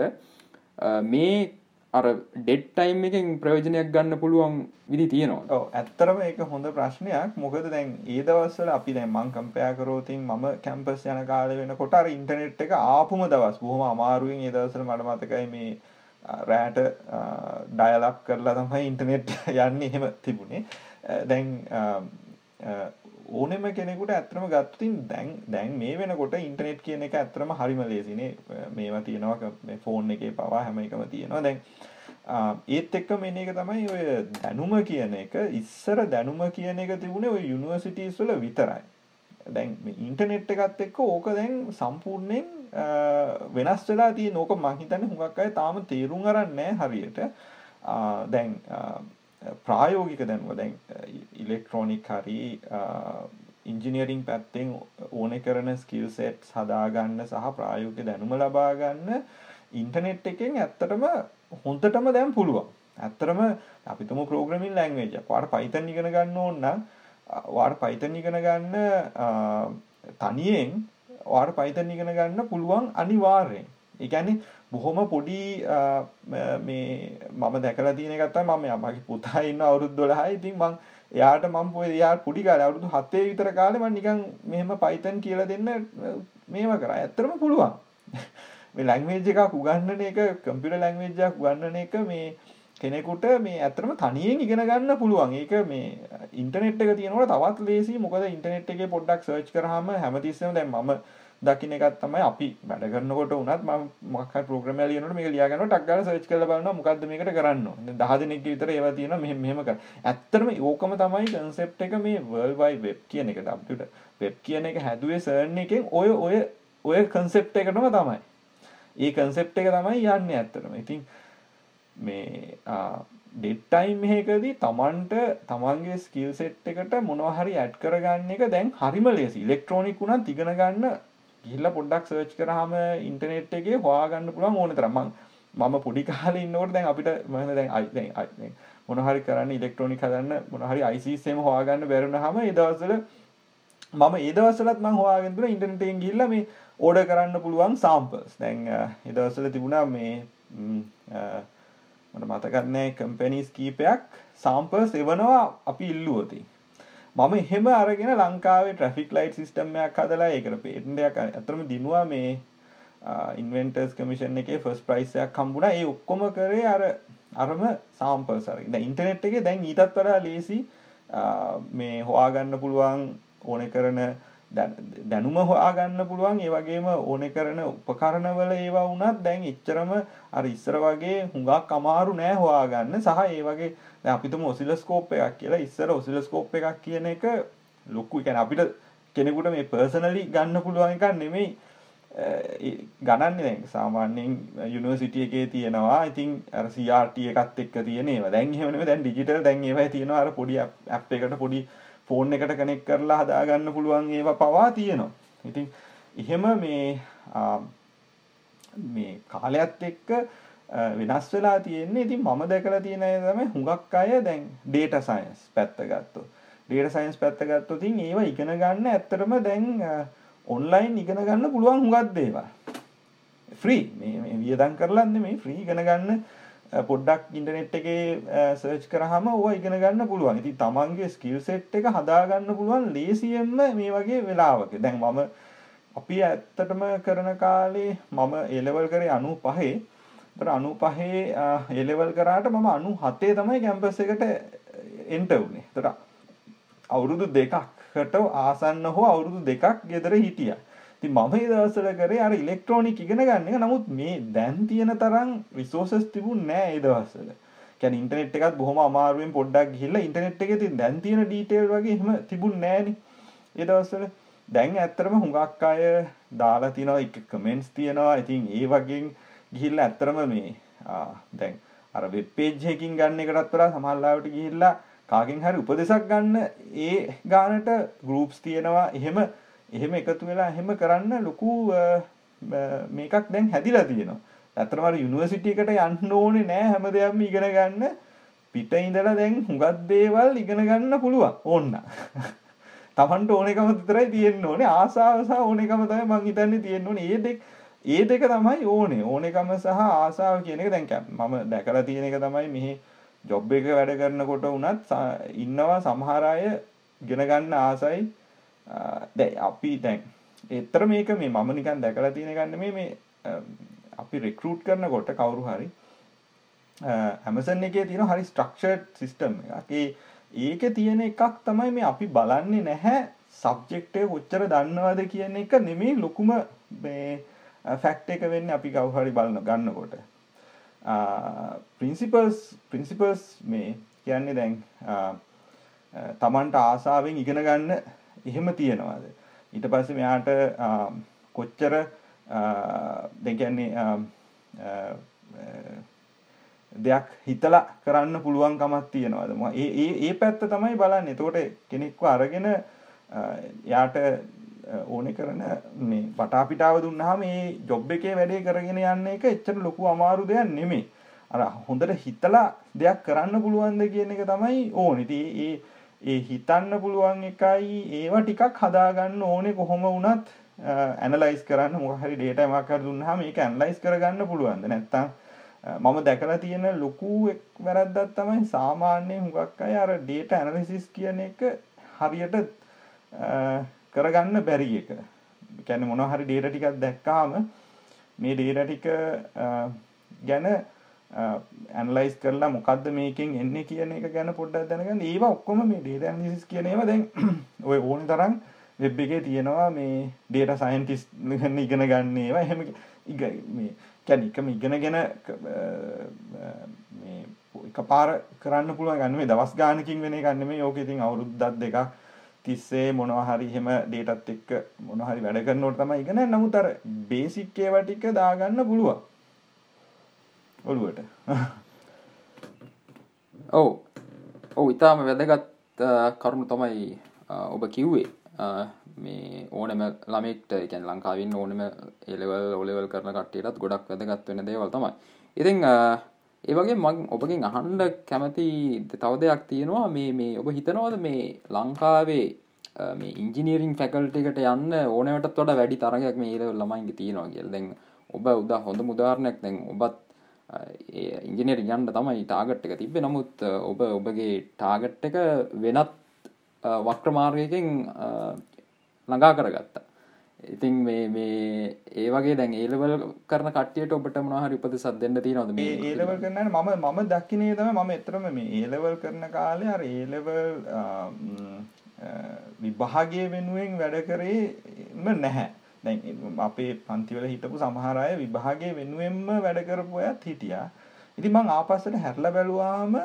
මේ අර ඩෙඩ්ටයිම් එකෙන් ප්‍රයෝජනයක් ගන්න පුළුවන් විදි තියෙනවා. ඇත්තරම එක හොඳ ප්‍රශ්නයක්. මොකද දැන් ඒ දවස්සල අපි දැන් මං කම්පයාකරෝතින් මම කැම්පස් යන කාල වෙන කොටර ඉන්ටනෙට් එක ආපුම දවස් බොහොම අමාරුවෙන් ඒ දවසල මට මතකයි මේ රෑට ඩයලක් කරලා තමයි ඉන්ටනෙට් (laughs) යන්න එහෙම තිබුණේ. දැන් ඕනෙම කෙනෙකුට ඇත්‍රම ගත්තින් දැන් දැන් මේ වෙනකොට ඉන්ටනෙට් කියන එක ඇත්‍රම හරිම ලේසිනේ මේවා තියෙනවා ෆෝන් එක පවා හැම එකම තියෙනවා. දැන් ඒත් එක්ක මෙන එක තමයි ඔය දැනුම කියන එක. ඉස්සර දැනුම කියන එක තිබුණේ ඔය යුනිවර්සිටීස් වල විතරයි. දැන් ඉන්ටනෙට් එකත් එක්ක ඕක දැන් සම්පූර්ණයෙන් වෙනස් වෙලා තියෙන ඕක මං හිතන්නේ හුඟක් අය තාම තේරුම් අරන් නැහැ හරියට. දැන් ප්‍රායෝගික දැන්ව දැන් ඉලෙක්ට්‍රෝනික් හරි ඉංජිනියරිං පැත්තෙන් ඕන කරන ස්කිල් සෙට් හදාගන්න සහ ප්‍රායෝගික දැනුම ලබා ගන්න ඉන්ටනෙට් එකෙන් ඇත්තටම හොඳටම දැන් පුළුවන්. ඇත්තරම අපිතුම ප්‍රෝග්‍රමින් ලැංවේජ වාට පයිතන් ඉගෙන ගන්න ඕන්න වාට පයිතන් ඉගෙන ගන්න තනියෙන් වාට පයිතන් ඉගෙන ගන්න පුළුවන් අනිවාර්යෙන්. ඒගැන්නේ බොහොම පොඩි මේ මම දැකලා තියෙන ගත්තා මම මගේ පුතා ඉන්න අවුරුදු 12යි ඉතින් මං එයාට මම පොයි එයා පොඩි කාලේ අවුරුදු 7 විතර කාලේ මම නිකන් මෙහෙම Python කියලා දෙන්න මේව කරා. ඇත්තටම පුළුවන්. (laughs) මේ ලැන්ග්වේජ් එකක් උගන්වන එක කම්පියුටර් ලැන්ග්වේජ් එකක් උගන්වන එක මේ කෙනෙකුට මේ ඇත්තටම තනියෙන් ඉගෙන ගන්න පුළුවන්. ඒක මේ ඉන්ටර්නෙට් එක තියෙනකොට තවත් ලේසි. මොකද ඉන්ටර්නෙට් එකේ පොඩ්ඩක් සර්ච් කරාම හැමතිස්සෙම දැන් මම දකින්න එකක් තමයි අපි වැඩ කරනකොට උනත් මම මොකක් හරි ප්‍රෝග්‍රෑම් එකක් ලියනකොට මේක ලියා ගන්නවා ටක් ගාලා සර්ච් කරලා බලනවා මොකද්ද මේකට කරන්න ඕනේ. 10 දෙනෙක් විතර ඒවා තියෙනවා මෙහෙම මෙහෙම කරා. ඇත්තටම ඕකම තමයි concept එක මේ world wide web කියන එක computer web කියන එක හැදුවේ CERN එකෙන් ඔය ඔය ඔය concept එකටම තමයි. ඒ concept එක තමයි යන්නේ ඇත්තටම. ඉතින් මේ ඩෙඩ් ටයිම් එකකදී තමන්ට තමන්ගේ ස්කිල් සෙට් එකට මොනවා හරි ඇඩ් කරගන්න එක දැන් හරිම ලේසි. ඉලෙක්ට්‍රොනික උනත් ඉගෙන ගන්න ගිහිල්ලා පොඩ්ඩක් සර්ච් කරාම ඉන්ටර්නෙට් එකේ හොයාගන්න පුළුවන් ඕන තරම්. මම මම පොඩි කාලේ ඉන්නකොට දැන් අපිට මම දැන් දැන් මොන හරි කරන්න ඉලෙක්ට්‍රොනික හදන්න මොන හරි ICs එහෙම හොයාගන්න බැරි වුණාම ඒ දවස්වල මම ඒ දවස්වලත් මම හොයාගෙන දුන්නා ඉන්ටර්නෙට් එකෙන් ගිහිල්ලා මේ ඕඩර් කරන්න පුළුවන් සාම්පල්ස්. දැන් ඒ දවස්වල තිබුණා මේ මට මතකත්නෑ කම්පැනිස් කීපයක් සාම්පර්ස් එවනවා අපි ඉල්ලුවති මම එහෙම අරගෙන ලංකාවේ ට්‍රෆික් ලයිට් සිිස්ටම්මයක් හදලා ඒකට පේටන්ඩයක් ඇතරම දිනවා මේ ඉන්වෙන්ටර්ස් කමිෂන් එක ෆස් ප්‍රයිසයක් කම්බුණ ඒ ඔක්කොම කරේ අර අරම සාම්පර්සර ඉන්ටනෙට් එක දැන් ඊටත් වඩා ලේසි මේ හොයාගන්න පුළුවන් ඕන කරන දැනුම හොයාගන්න පුළුවන්. ඒ වගේම ඕන කරන උපකරණවල ඒවා වුණත් දැන් එච්චරම අර ඉස්සර වගේ හුඟක් අමාරු නෑ හොයාගන්න. සහ ඒ වගේ අපිතුම ඔසිලස්කෝප් එකක් කියලා. ඉස්සර ඔසිලස්කෝප් එකක් කියන එක ලොක්කු එකැන අපිට කෙනෙකුට මේ පර්සනලි ගන්න පුළුවන් එකක් නෙමෙයි. ගණන්න දැන් සාමාන්‍යයෙන් යුනිවර්සිටිය එකේ තියෙනවා. ඉතින් අර CRT එකත් එක්ක තියෙනවා දැන් එහෙම නෙමෙයි. දැන් ඩිජිටල් දැන් ඒවා තියෙනවා. අර පොඩි ඇප් එකකට පොඩි ෆෝන් එකට කනෙක් කරලා හදාගන්න පුළුවන් ඒවා පවා තියෙනවා. ඉතින් එහෙම මේ මේ කාලයත් එක්ක වෙනස් වෙලා තියෙන්නේ. ඉතින් මම දැකලා තියෙන අය තමයි හුඟක් අය දැන් data science පැත්ත ගත්තොත්. data science පැත්ත ගත්තොත් ඉතින් ඒවා ඉගෙන ගන්න ඇත්තටම දැන් online ඉගෙන ගන්න පුළුවන් හුඟක් දේවල්. free මේ මේ වියදම් කරලා නෙමෙයි free ඉගෙන ගන්න පොඩ්ඩක් ඉන්ටනෙට් එකේ සර්ච් කරහම ඕවා ඉගෙන ගන්න පුළුවන්. ඉතින් තමන්ගේ ස්කිල් සෙට් එක හදාගන්න පුළුවන් ලේසියෙන්ම මේ වගේ වෙලාවක. දැන් මම අපි ඇත්තටම කරන කාලේ මම A level කරේ 95. ඒතර 95 A level කරාට මම 97 තමයි කැම්පස් එකට එන්ටර් වුනේ. ඒතර අවුරුදු දෙකකට ආසන්න හෝ අවුරුදු දෙකක් ගෙදර හිටියා. ඉතින් මම මේ දවස්වල කරේ අර ඉලෙක්ට්‍රොනික ඉගෙන ගන්න එක. නමුත් මේ දැන් තියෙන තරම් රිසෝසස් තිබුණ නෑ ඒ දවස්වල. කියන්නේ ඉන්ටර්නෙට් එකත් බොහොම අමාරුවෙන් පොඩ්ඩක් ගිහිල්ලා ඉන්ටර්නෙට් එකේ තියෙන දැන් තියෙන ඩීටේල් වගේ එහෙම තිබුණ නෑනේ. ඒ දවස්වල දැන් ඇත්තටම හුඟක් අය දාලා තිනවා එක කමෙන්ට්ස් තියනවා. ඉතින් ඒ වගේ ගිහිල්ලා ඇත්තටම මේ දැන් අර වෙබ් පේජ් එකකින් ගන්න එකටත් වඩා සමහර ලාවට ගිහිල්ලා කාගෙන් හරි උපදෙසක් ගන්න ඒ ගානට ගෲප්ස් තියෙනවා. එහෙම එහෙම එකතු වෙලා එහෙම කරන්න ලොකු මේකක් දැන් හැදිලා තියෙනවා. ඇත්තටම අර යුනිවර්සිටි එකට යන්න ඕනේ නෑ හැම දෙයක්ම ඉගෙන ගන්න. පිට ඉඳලා දැන් හුඟක් දේවල් ඉගෙන ගන්න පුළුවන් ඕන්න. Tamanට ඕනෙකම විතරයි තියෙන්න ඕනේ. ආසාව සහ ඕනෙකම තමයි මං හිතන්නේ තියෙන්න ඕනේ. ඒ දෙක ඒ දෙක තමයි ඕනේ. ඕනෙකම සහ ආසාව කියන එක දැන් මම දැකලා තියෙන එක තමයි මෙහි ජොබ් එක වැඩ කරනකොට වුණත් ඉන්නවා සමහර අය ඉගෙන ගන්න ආසයි දැන් අපි දැන් ඒතර මේක මේ මම නිකන් දැකලා තියෙන ගන්න මේ මේ අපි රික්රූට් කරනකොට කවුරු හරි Amazon එකේ තියෙන හරි ස්ට්‍රක්චර්ඩ් සිස්ටම් එකක්. ඒ ඒකේ තියෙන එකක් තමයි මේ අපි බලන්නේ නැහැ සබ්ජෙක්ට් එක කොච්චර දන්නවද කියන එක නෙමෙයි ලොකුම මේ ෆැක්ට් එක වෙන්නේ අපි කවුරු හරි බලන ගන්නකොට. ප්‍රින්සිපල්ස් ප්‍රින්සිපල්ස් මේ කියන්නේ දැන් තමන්ට ආසාාවෙන් ඉගෙන ගන්න එහෙම තියෙනවාද ඊට පස්සේ මෙයාට කොච්චර දෙකන්නේ දෙයක් හිතලා කරන්න පුළුවන්කමක් තියෙනවාද ඒ ඒ පැත්ත තමයි බලන්න එතකොට කෙනෙක්ව අරගෙන යාට ඕනෙ කරන මේ පටාපිටාව දුන්නාම මේ ජොබ් එකේ වැඩේ කරගෙන යන්න එක එච්චර ලොකු අමාරු දෙයක් නෙමෙයි. අර හොඳට හිතලා දෙයක් කරන්න පුළුවන්ද කියන එක තමයි ඕනේ. ඒ ඒ හිතන්න පුළුවන් එකයි ඒවා ටිකක් හදාගන්න ඕනේ කොහොම වුණත් ඇනලයිස් කරන්න මොකක් හරි ඩේටා එකක් හරි දුන්නාම ඒක ඇනලයිස් කරගන්න පුළුවන්ද නැත්නම් මම දැකලා තියෙන ලොකු වැරද්දක් තමයි සාමාන්‍ය හුඟක් අය අර ඩේටා ඇනලිසිස් කියන එක හරියට කරගන්න බැරි එක. කියන්නේ මොනවා හරි ඩේටා ටිකක් දැක්කාම මේ ඩේටා ටික ගැන ඇනලයිස් කරලා මොකද්ද මේකෙන් එන්නේ කියන එක ගැන පොඩ්ඩක් දැනගන්න. ඒවා ඔක්කොම මේ ඩේටා ඇනලිසිස් කියන ඒවා. දැන් (clears throat) ඔය ඕන තරම් වෙබ් එකේ තියෙනවා මේ ඩේටා සයන්ටිස්ට් ඉගෙන ගන්න ඒවා. එහෙම මේ කියන්නේ එකම ඉගෙනගෙන මේ එකපාර කරන්න පුළුවන් ගන්න මේ දවස් ගානකින් වෙන එකක් නෙමෙයි. ඕක ඉතින් අවුරුද්දක් දෙකක් තිස්සේ මොනවා හරි එහෙම ඩේටත් එක්ක මොනවා හරි වැඩ කරනකොට තමයි ඉගෙන නමුත් අර බේසික් ඒවා ටික දාගන්න පුළුවන්. ඔළුවට. (laughs) ඔව්. ඔව් ඉතාම වැදගත් කරුණු තමයි ඔබ කිව්වේ. මේ ඕනම ළමෙක්ට එකන් ලංකාවින් ඕනම එලවල් ඔලෙවල් කරන කට්ටියටත් ගොඩක් වැදගත් වෙන දේවල් තමයි. ඉතිං ඒවගේ මං ඔබකින් අහන්ඩ කැමති තව දෙයක් තියෙනවා. මේ මේ ඔබ හිතනවද මේ ලංකාවේ මේ ඉංජිනීරිං ෆැකල්ටිකට යන්න ඕනවට තොට වැඩි තරගයක් මේ ඒල ළමයින්ගේ තියෙනවා කියල්? දැන් ඔබ උදා හොඳ මුදාරණයක් දැන් ඔබත් ඉංජිනේර යන්න තමයි ටාගට් එක තිබේ නමුත් ඔබ ඔබගේ ටාගට් එක වෙනත් වක්‍රමාර්ගයකින් ළඟා කරගත්තා. ඉතින් මේ මේ ඒ වගේ දැන් ඒලවල් කරන කටියට ඔබට මොනහරි උපදෙසක් දෙන්න තියෙනවද මේ ඒලවල් කරන්න මම මම දකින්නේ තමයි මම එතරම් මේ ඒලවල් කරන කාලේ අර ඒලවල් විභාගයේ වෙනුවෙන් වැඩ කරේම නැහැ. දැන් අපේ පන්තිවල හිටපු සමහර අය විභාගයේ වෙනුවෙන්ම වැඩ කරපු අයත් හිටියා. ඉතින් මං ආපස්සට හැරලා බැලුවාම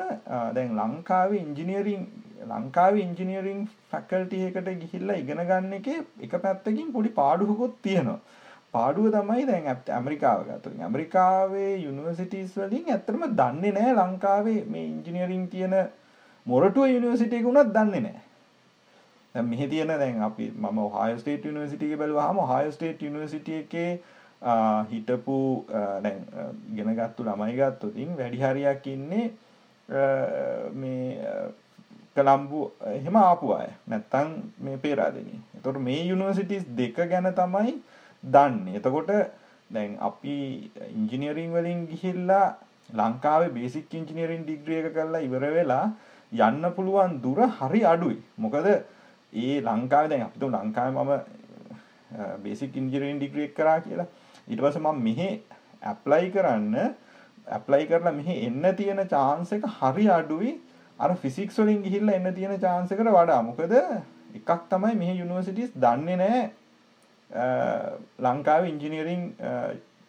දැන් ලංකාවේ ඉංජිනේරින් ලංකාවේ ඉංජිනීරිං ෆැකල්ටි එකට ගිහිල්ලා ඉගෙන ගන්න එකේ එක පැත්තකින් පොඩි පාඩුවකුත් තියෙනවා. පාඩුව තමයි දැන් ඇමරිකාව ගත්තොත් ඇමරිකාවේ යුනිවර්සිටිස් වලින් ඇත්තටම දන්නේ නැහැ ලංකාවේ මේ ඉංජිනීරිං තියෙන මොරටුව යුනිවර්සිටි එක උනත් දන්නේ නැහැ. දැන් මෙහි තියෙන දැන් අපි මම ඔහායෝ ස්ටේට් යුනිවර්සිටි එක බැලුවාම ඔහායෝ ස්ටේට් යුනිවර්සිටි එකේ හිටපු දැන් ඉගෙන ගත්තු ළමයි ගත්තොත් වැඩි හරියක් ඉන්නේ මේ කළම්බු එහෙම ආපු අය. නැත්තං මේ පේරාදෙනී එතොට මේ යුනිවර්සිටිස් දෙක ගැන තමයි දන්නේ. එතකොට දැන් අපි ඉංජිනියරිං වලින් ගිහිල්ලා ලංකාවේ බේසික් ඉංජිනියරින් ඩිග්‍රිය එක කරලා ඉවර වෙලා යන්න පුළුවන් දුර හරි අඩුයි. මොකද ඒ ලංකාව දැන් අපිතු ලංකාව මම බේසික් ඉංජිනියරින් ඩිග්‍රියක් කරා කියලා. ඊට පස්සේ මම මෙහෙ ඇප්ලයි කරන්න ඇප්ලයි කරලා මෙහෙ එන්න තියෙන chance එක හරි අඩුයි. අර ෆිසික්ස් වලින් ගිහිල්ලා එන්න තියෙන chance එකට වඩා. මොකද එකක් තමයි මෙහි යුනිවර්සිටිස් දන්නේ නැහැ ලංකාවේ ඉංජිනීරින්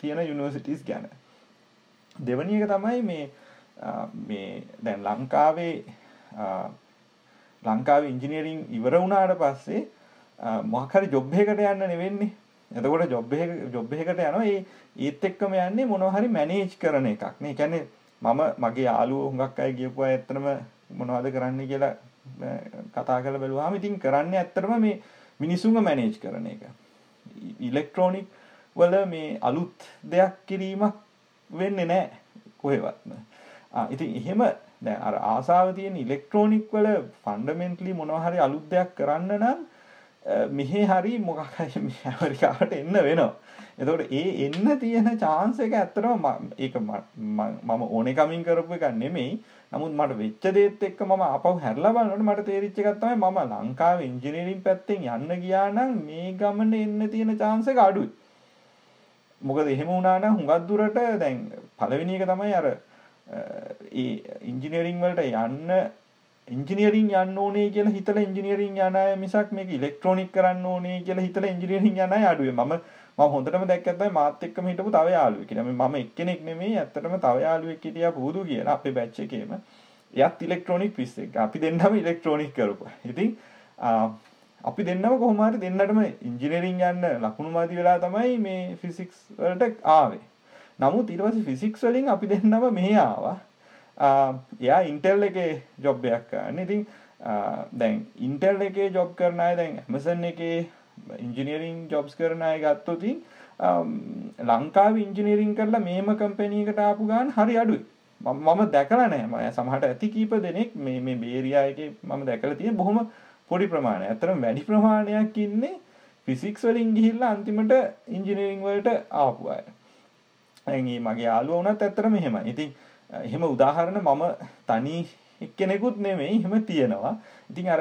තියෙන යුනිවර්සිටිස් ගැන. දෙවැනි එක තමයි මේ මේ දැන් ලංකාවේ ලංකාවේ ඉංජිනීරින් ඉවර වුණාට පස්සේ මොකක් හරි ජොබ් එකකට යන්න නෙවෙන්නේ එතකොට ජොබ් එක ජොබ් එකකට යනවා ඒ ඒත් එක්කම යන්නේ මොනවා හරි මැනේජ් කරන එකක් නේ. ඒ කියන්නේ මම මගේ යාළුවෝ හුඟක් අය ගියපු අය ඇත්තටම මොනවද කරන්න කියලා කතා කරලා බැලුවාම ඉතින් කරන්නේ ඇත්තටම මේ මිනිසුන්ව මැනේජ් කරන එක. ඉලෙක්ට්‍රොනික් වල මේ අලුත් දෙයක් කිරීමක් වෙන්නේ නැහැ කොහෙවත්ම. ආ ඉතින් එහෙම දැන් අර ආසාව තියෙන ඉලෙක්ට්‍රොනික් වල ෆන්ඩමෙන්ටලි මොනවා හරි අලුත් දෙයක් කරන්න නම් මෙහෙ හරි මොකක් හරි ඇමරිකාවට එන්න වෙනවා. එතකොට ඒ එන්න තියෙන chance එක ඇත්තටම ඒක මම ඕනේ කමින් කරපු එකක් නෙමෙයි. නමුත් මට වෙච්ච දේත් එක්ක මම ආපහු හැරලා බලනකොට මට තේරිච්ච එකක් තමයි මම ලංකාවේ ඉංජිනේරින් පැත්තෙන් යන්න ගියා නම් මේ ගමන එන්න තියෙන chance එක අඩුයි. මොකද එහෙම වුණා නම් හුඟක් දුරට දැන් පළවෙනි එක තමයි අර ඒ ඉංජිනේරින් වලට යන්න ඉංජිනේරින් යන්න ඕනේ කියලා හිතලා ඉංජිනේරින් යන අය මිසක් මේක ඉලෙක්ට්‍රොනික කරන්න ඕනේ කියලා හිතලා ඉංජිනේරින් යන අය අඩුයි. මම මම හොඳටම දැක්කත් තමයි මාත් එක්කම හිටපු තව යාළුවෙක්. ඉතින් මම එක්කෙනෙක් නෙමෙයි ඇත්තටම තව යාළුවෙක් හිටියා පුහුදු කියලා අපේ බැච් එකේම. එයාත් ඉලෙක්ට්‍රොනික ක්විස් එක. අපි දෙන්නම ඉලෙක්ට්‍රොනික කරපුවා. ඉතින් අපි දෙන්නම කොහොමහරි දෙන්නටම ඉංජිනේරින් යන්න ලකුණු මදි වෙලා තමයි මේ ෆිසික්ස් වලට ආවේ නමුත් ඊට පස්සේ ෆිසික්ස් වලින් අපි දෙන්නම මෙහි ආවා. එයා ඉන්ටෙල් එකේ ජොබ්බයක් කරන්න. ඉතින් දැන් ඉන්ටෙල් එකේ ජොබ් කරන අය දැන් ඇමසන් එකේ ඉංජිනීරිං ජොබ්ස් කරන අය ගත්තොතින් ලංකාව ඉංජිනීරිං කරලා මේම කම්පැනීකට ආපු ගාන හරි අඩුයි. මම දැකලා නෑ මම සමහට ඇති කීප දෙනෙක් මේ මේ බේරියායක මම දැකලා තියෙන බොහොම පොඩි ප්‍රමාණය ඇතරම් වැඩි ප්‍රමාණයක් ඉන්නේ ෆිසික්ස් වලින් ගිහිල්ලා අන්තිමට ඉංජිනීරිං වලට ආපු අය. ඇගේ මගේ යාළුව වුණත් ඇත්තරම එහෙම ඉතින් එහෙම උදාහරණ මම තනි එක්කෙනෙකුත් නෙමෙයි එහෙම තියෙනවා. ඉතින් අර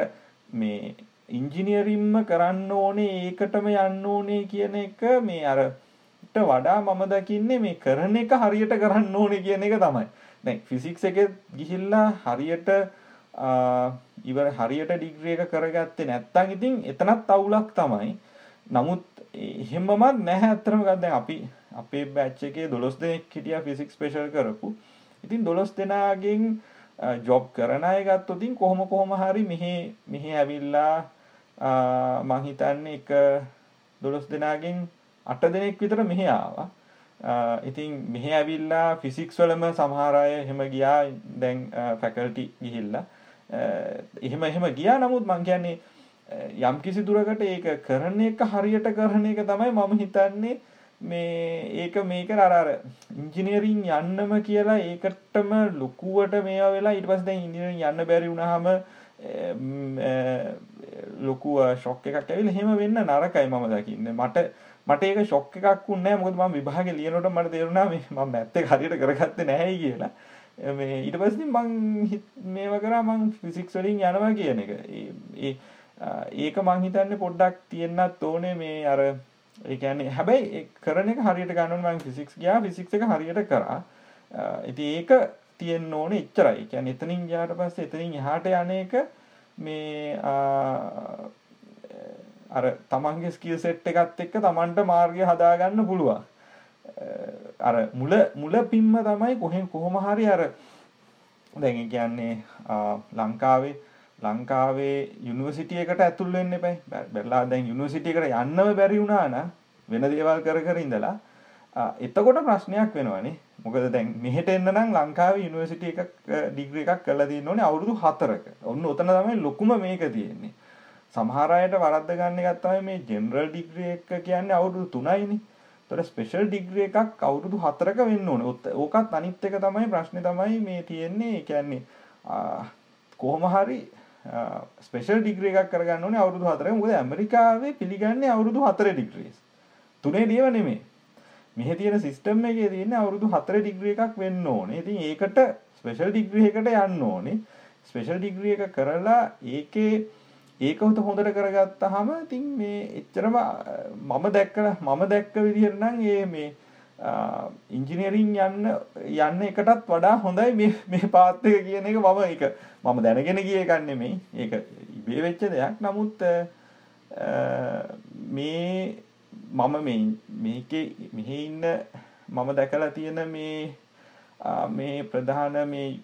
මේ ඉංජිනියරින්ම කරන්න ඕනේ ඒකටම යන්න ඕනේ කියන එක මේ අරට වඩා මම දකින්නේ මේ කරන එක හරියට කරන්න ඕනේ කියන එක තමයි. දැන් ෆිසික්ස් එකේ ගිහිල්ලා හරියට ඉවර හරියට ඩිග්‍රී එක කරගත්තේ නැත්නම් ඉතින් එතනත් අවුලක් තමයි. නමුත් එහෙමමත් නැහැ. අත්‍තරම ගන්න අපි අපේ බැච් එකේ 12 දෙනෙක් හිටියා ෆිසික්ස් ස්පෙෂල් කරපු. ඉතින් 12 දෙනාගෙන් ජොබ් කරන අය ගත්තොත් ඉතින් කොහොම කොහොම හරි මෙහි මෙහි ඇවිල්ලා මං හිතන්නේ එක 12 දෙනාගෙන් 8 දෙනෙක් විතර මෙහි ආවා. ඉතින් මෙහි ඇවිල්ලා ෆිසික්ස් වලම සමහර අය එහෙම ගියා දැන් ෆැකල්ටි ගිහිල්ලා. එහෙම එහෙම ගියා නමුත් මං කියන්නේ යම් කිසි දුරකට ඒක කරන එක හරියට කරන එක තමයි මම හිතන්නේ මේ ඒක මේක අරාර ඉංජිනීරින් යන්නම කියලා ඒකටම ලොකුවට මේවා වෙලා ඊට පස්සේ දැන් ඉංජිනීරින් යන්න බැරි වුණාම ලොකු ෂොක් එකක් ඇවිල්ලා එහෙම වෙන්න නරකයි මම දකින්නේ. මට මට ඒක ෂොක් එකක් වුණේ නැහැ. මොකද මම විභාගේ ලියනකොට මට තේරුණා මේ මම මැත් එක හරියට කරගත්තේ නැහැයි කියලා. මේ ඊට පස්සේ මං මේව කරා මං ෆිසික්ස් වලින් යනවා කියන එක. ඒ ඒක මං හිතන්නේ පොඩ්ඩක් තියෙන්නත් ඕනේ මේ අර ඒ කියන්නේ හැබැයි කරන එක හරියට ගන්න ඕනේ මම ෆිසික්ස් ගියා ෆිසික්ස් එක හරියට කරා. ඉතින් ඒක තියෙන්න ඕනේ එච්චරයි. ඒ කියන්නේ එතනින් ගියාට පස්සේ එතනින් එහාට යන එක මේ අර තමන්ගේ ස්කිල් සෙට් එකත් එක්ක තමන්ට මාර්ගය හදාගන්න පුළුවන්. අර මුල මුල පිම්ම තමයි කොහෙන් කොහොම හරි අර දැන් ඒ කියන්නේ ලංකාවේ ලංකාවේ යුනිවර්සිටි එකට ඇතුල් වෙන්න එපයි. බැලලා දැන් යුනිවර්සිටි එකට යන්නම බැරි වුණා නම් වෙන දේවල් කර කර ඉඳලා එතකොට ප්‍රශ්නයක් වෙනවනේ. මොකද දැන් මෙහෙට එන්න නම් ලංකාවේ යුනිවර්සිටි එකක් ඩිග්‍රී එකක් කරලා තියෙන්න ඕනේ අවුරුදු 4ක. ඔන්න ඔතන තමයි ලොකුම මේක තියෙන්නේ. සමහර අයට වරද්ද ගන්න එකක් තමයි මේ ජෙනරල් ඩිග්‍රී එක කියන්නේ අවුරුදු 3යිනේ. ඒතර ස්පෙෂල් ඩිග්‍රී එකක් අවුරුදු 4ක වෙන්න ඕනේ. ඕකත් අනිත් එක තමයි ප්‍රශ්නේ තමයි මේ තියෙන්නේ. ඒ කියන්නේ කොහොම හරි ස්පේෂල් ඩිග්‍රී එකක් කරගන්න ඕනේ අවුරුදු 4ක. මොකද ඇමරිකාවේ පිළිගන්නේ අවුරුදු 4 ඩිග්‍රීස්. තුනේ දියව නෙමෙයි. මෙහි තියෙන සිස්ටම් එකේ තියෙන අවුරුදු 4 ඩිග්‍රී එකක් වෙන්න ඕනේ. ඉතින් ඒකට ස්පෙෂල් ඩිග්‍රී එකට යන්න ඕනේ. ස්පෙෂල් ඩිග්‍රී එක කරලා ඒකේ ඒක උත හොඳට කරගත්තාම ඉතින් මේ එච්චරම මම දැක්ක මම දැක්ක විදිහට නම් ඒ මේ ඉංජිනීරින් යන්න යන්න එකටත් වඩා හොඳයි මේ මේ පාත් එක කියන එක මම ඒක මම දැනගෙන ගිය එකක් නෙමෙයි. ඒක ඉබේ වෙච්ච දෙයක්. නමුත් මේ මම මේ මේකේ මෙහි ඉන්න මම දැකලා තියෙන මේ මේ ප්‍රධාන මේ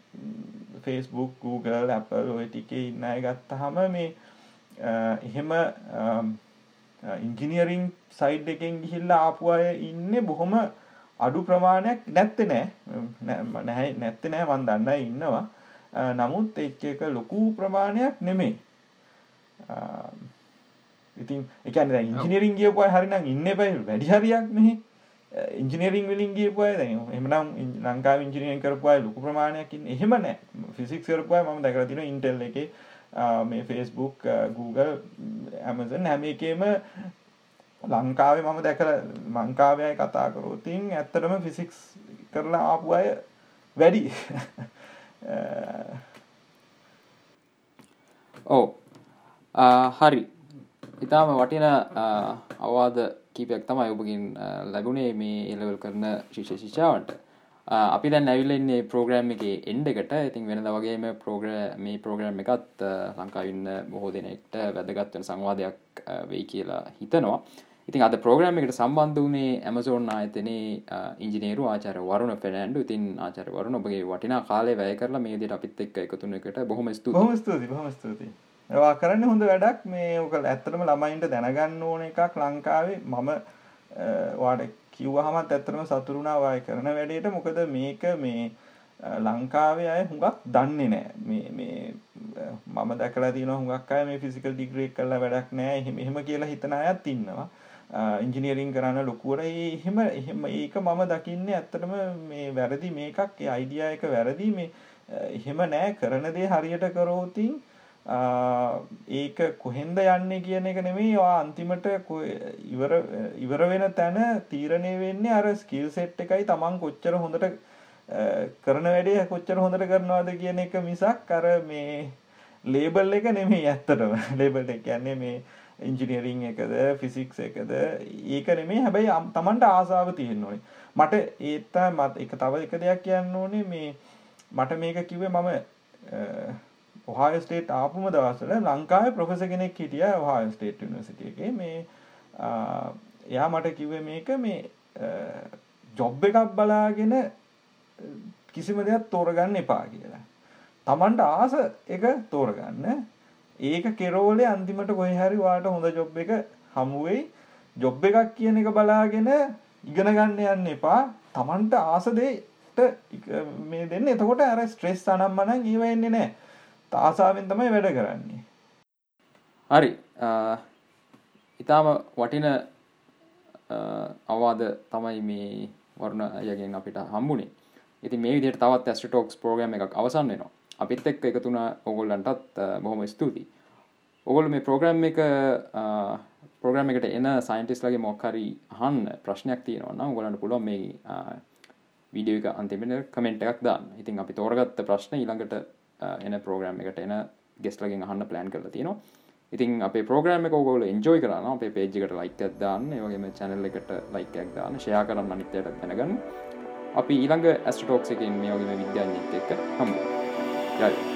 Facebook Google Apple ඔය ටිකේ ඉන්න අය ගත්තාම මේ එහෙම ඉංජිනියරින් සයිඩ් එකෙන් ගිහිල්ලා ආපු අය ඉන්නේ බොහොම අඩු ප්‍රමාණයක් නැත්තේ නෑ. නැහැ නැත්තේ නෑ මන් දන්නයි ඉන්නවා. නමුත් එක් එක ලොකු ප්‍රමාණයක් නෙමෙයි. ඉතින් ඒ කියන්නේ දැන් ඉංජිනේරින් ගියපු අය හරිනම් ඉන්න එපා. වැඩි හරියක් මෙහි ඉංජිනේරින් වලින් ගියපු අය දැන් එහෙමනම් ලංකාවේ ඉංජිනේරින් කරපු අය ලොකු ප්‍රමාණයක් ඉන්නේ. එහෙම නැහැ ෆිසික්ස් කරපු අය මම දැකලා තියෙනවා ඉන්ටෙල් එකේ. මේ Facebook Google Amazon හැම එකේම ලංකාවේ මම දැකලා ලංකාවේ අය කතා කරොත් ඇත්තටම ෆිසික්ස් කරලා ආපු අය වැඩි. (laughs) ඔව්. හරි. ඉතාම වටින අවවාද කීපයක් තමයි ඔබගින් ලැබුණේ මේ එලවල් කරන ශිෂ ශිෂාවට අපි දැන් ඇවිල්ලන්නේ ප්‍රෝග්‍රෑම් එක එන්ඩ එකට. ඉතින් වෙනද වගේම ප්‍රෝග්‍ර මේ ප්‍රෝග්‍රෑම් එකත් ලංකාවින්න බොහෝ දෙනෙක්ට වැදගත්වන සංවාදයක් වෙයි කියලා හිතනවා. ඉතින් අද ප්‍රෝග්‍රම් එකට සම්බන්ධ වනේ ඇමසෝන් ආයතනේ ඉංජිනේරු ආචාර වරුණ පෙනන්ඩු ඉතින් ආචාර වරුණ ඔබගේ වටිනා කාලය වැය කරලා මේ දට අපිත් එක් එකතුන එකට බොහොම ස්තු හොම ස්තුති හොම ස්තුති වා කරන්න හොඳ වැඩක්. මේ ඕක ඇත්තටම ළමයින්ට දැනගන්න ඕන එකක් ලංකාවේ. මම වාට කිව්වහමත් ඇත්තටම සතුරුණා වාය කරන වැඩේට. මොකද මේක මේ ලංකාවේ අය හුඟක් දන්නේ නෑ මේ මේ මම දැකලා තියෙනවා හුඟක් අය මේ ෆිසිකල් ඩිග්‍රී කරලා වැඩක් නෑ එහෙම එහෙම කියලා හිතන අයත් ඉන්නවා. ඉංජිනියරින් කරන්න ලොකුවට. එහෙම එහෙම ඒක මම දකින්නේ ඇත්තටම මේ වැරදි මේකක් ඒ අයිඩියා එක වැරදි. මේ එහෙම නෑ කරන දේ හරියට කරෝතින් ඒක කොහෙන්ද යන්නේ කියන එක නෙමෙයි. ඔයා අන්තිමට ඉවර ඉවර වෙන තැන තීරණය වෙන්නේ අර ස්කිල් සෙට් එකයි. Taman කොච්චර හොඳට කරන වැඩේ කොච්චර හොඳට කරනවාද කියන එක මිසක් අර මේ ලේබල් එක නෙමෙයි ඇත්තටම. (laughs) ලේබල් එක කියන්නේ මේ ඉංජිනියරින් එකද ෆිසික්ස් එකද ඒක නෙමෙයි හැබැයි Tamanට ආසාව තියෙන්න ඕනේ මට ඒත් මත් එක තව එක දෙයක් කියන්න ඕනේ මේ මට මේක කිව්වේ මම ඔහායෝ ස්ටේට් ආපුම දවස්වල ලංකාවේ ප්‍රොෆෙසර් කෙනෙක් හිටියා ඔහායෝ ස්ටේට් යුනිවර්සිටි එකේ මේ එයා මට කිව්වේ මේක මේ ජොබ් එකක් බලාගෙන කිසිම දෙයක් තෝරගන්න එපා කියලා. Tamanට ආස එක තෝරගන්න. ඒක කෙරෝලේ අන්තිමට කොහේ හරි ඔයාලට හොඳ ජොබ් එක හමු වෙයි. ජොබ් එකක් කියන එක බලාගෙන ඉගෙන ගන්න යන්න එපා. Tamanට ආස දෙයට මේ දෙන්න. එතකොට අර ස්ට්‍රෙස් අනම්මනම් ඊව එන්නේ නැහැ. තාසාවෙන් තමයි වැඩ කරන්නේ. හරි. ඊටාම වටින අවවාද තමයි මේ වරුණ අයගෙන් අපිට හම්බුනේ. ඉති මේ විදිට තවත් ඇස්ටටෝක්ස් ප්‍රෝග්‍රම එකක් අවසන් වෙනවා අපිත් එක් එකතුන ඔගොල්ලන්ටත් බොහොම ස්තුතියි. ඔගොල් මේ ප්‍රෝග්‍රම් එක ප්‍රෝග්‍රම එකට එන සයින්ටිස් ලගේ මොක්හරි හන්න ප්‍රශ්නයක් තියෙනවා ගොලන්න පුළුව මේ වීඩියෝ එක අන්තිමෙන කමෙන්ට් එකක් දාන්න. ඉතින් අපි තෝරගත්ත ප්‍රශ්න ඊළඟට එන ප්‍රෝග්‍රම් එකට එන ගෙස්ලගෙන් අහන්න ප්ලෑන් කරලා තියෙනවා. ඉතින් අපේ ප්‍රෝග්‍රම එක ගෝල එන්ජෝයි කරන අපේ පේජිකට ලයික් දාන්න. වගේම චැනල් එකට ලයිකයක් දාන්න. ෂයා කරන්න අනිත්‍යයට දැනගන්න. අපි ඊළඟ ඇස්ටෝක්ස එකෙන් මේ වගේම විද්‍යාඥත් එක්ක හම්බ Okay.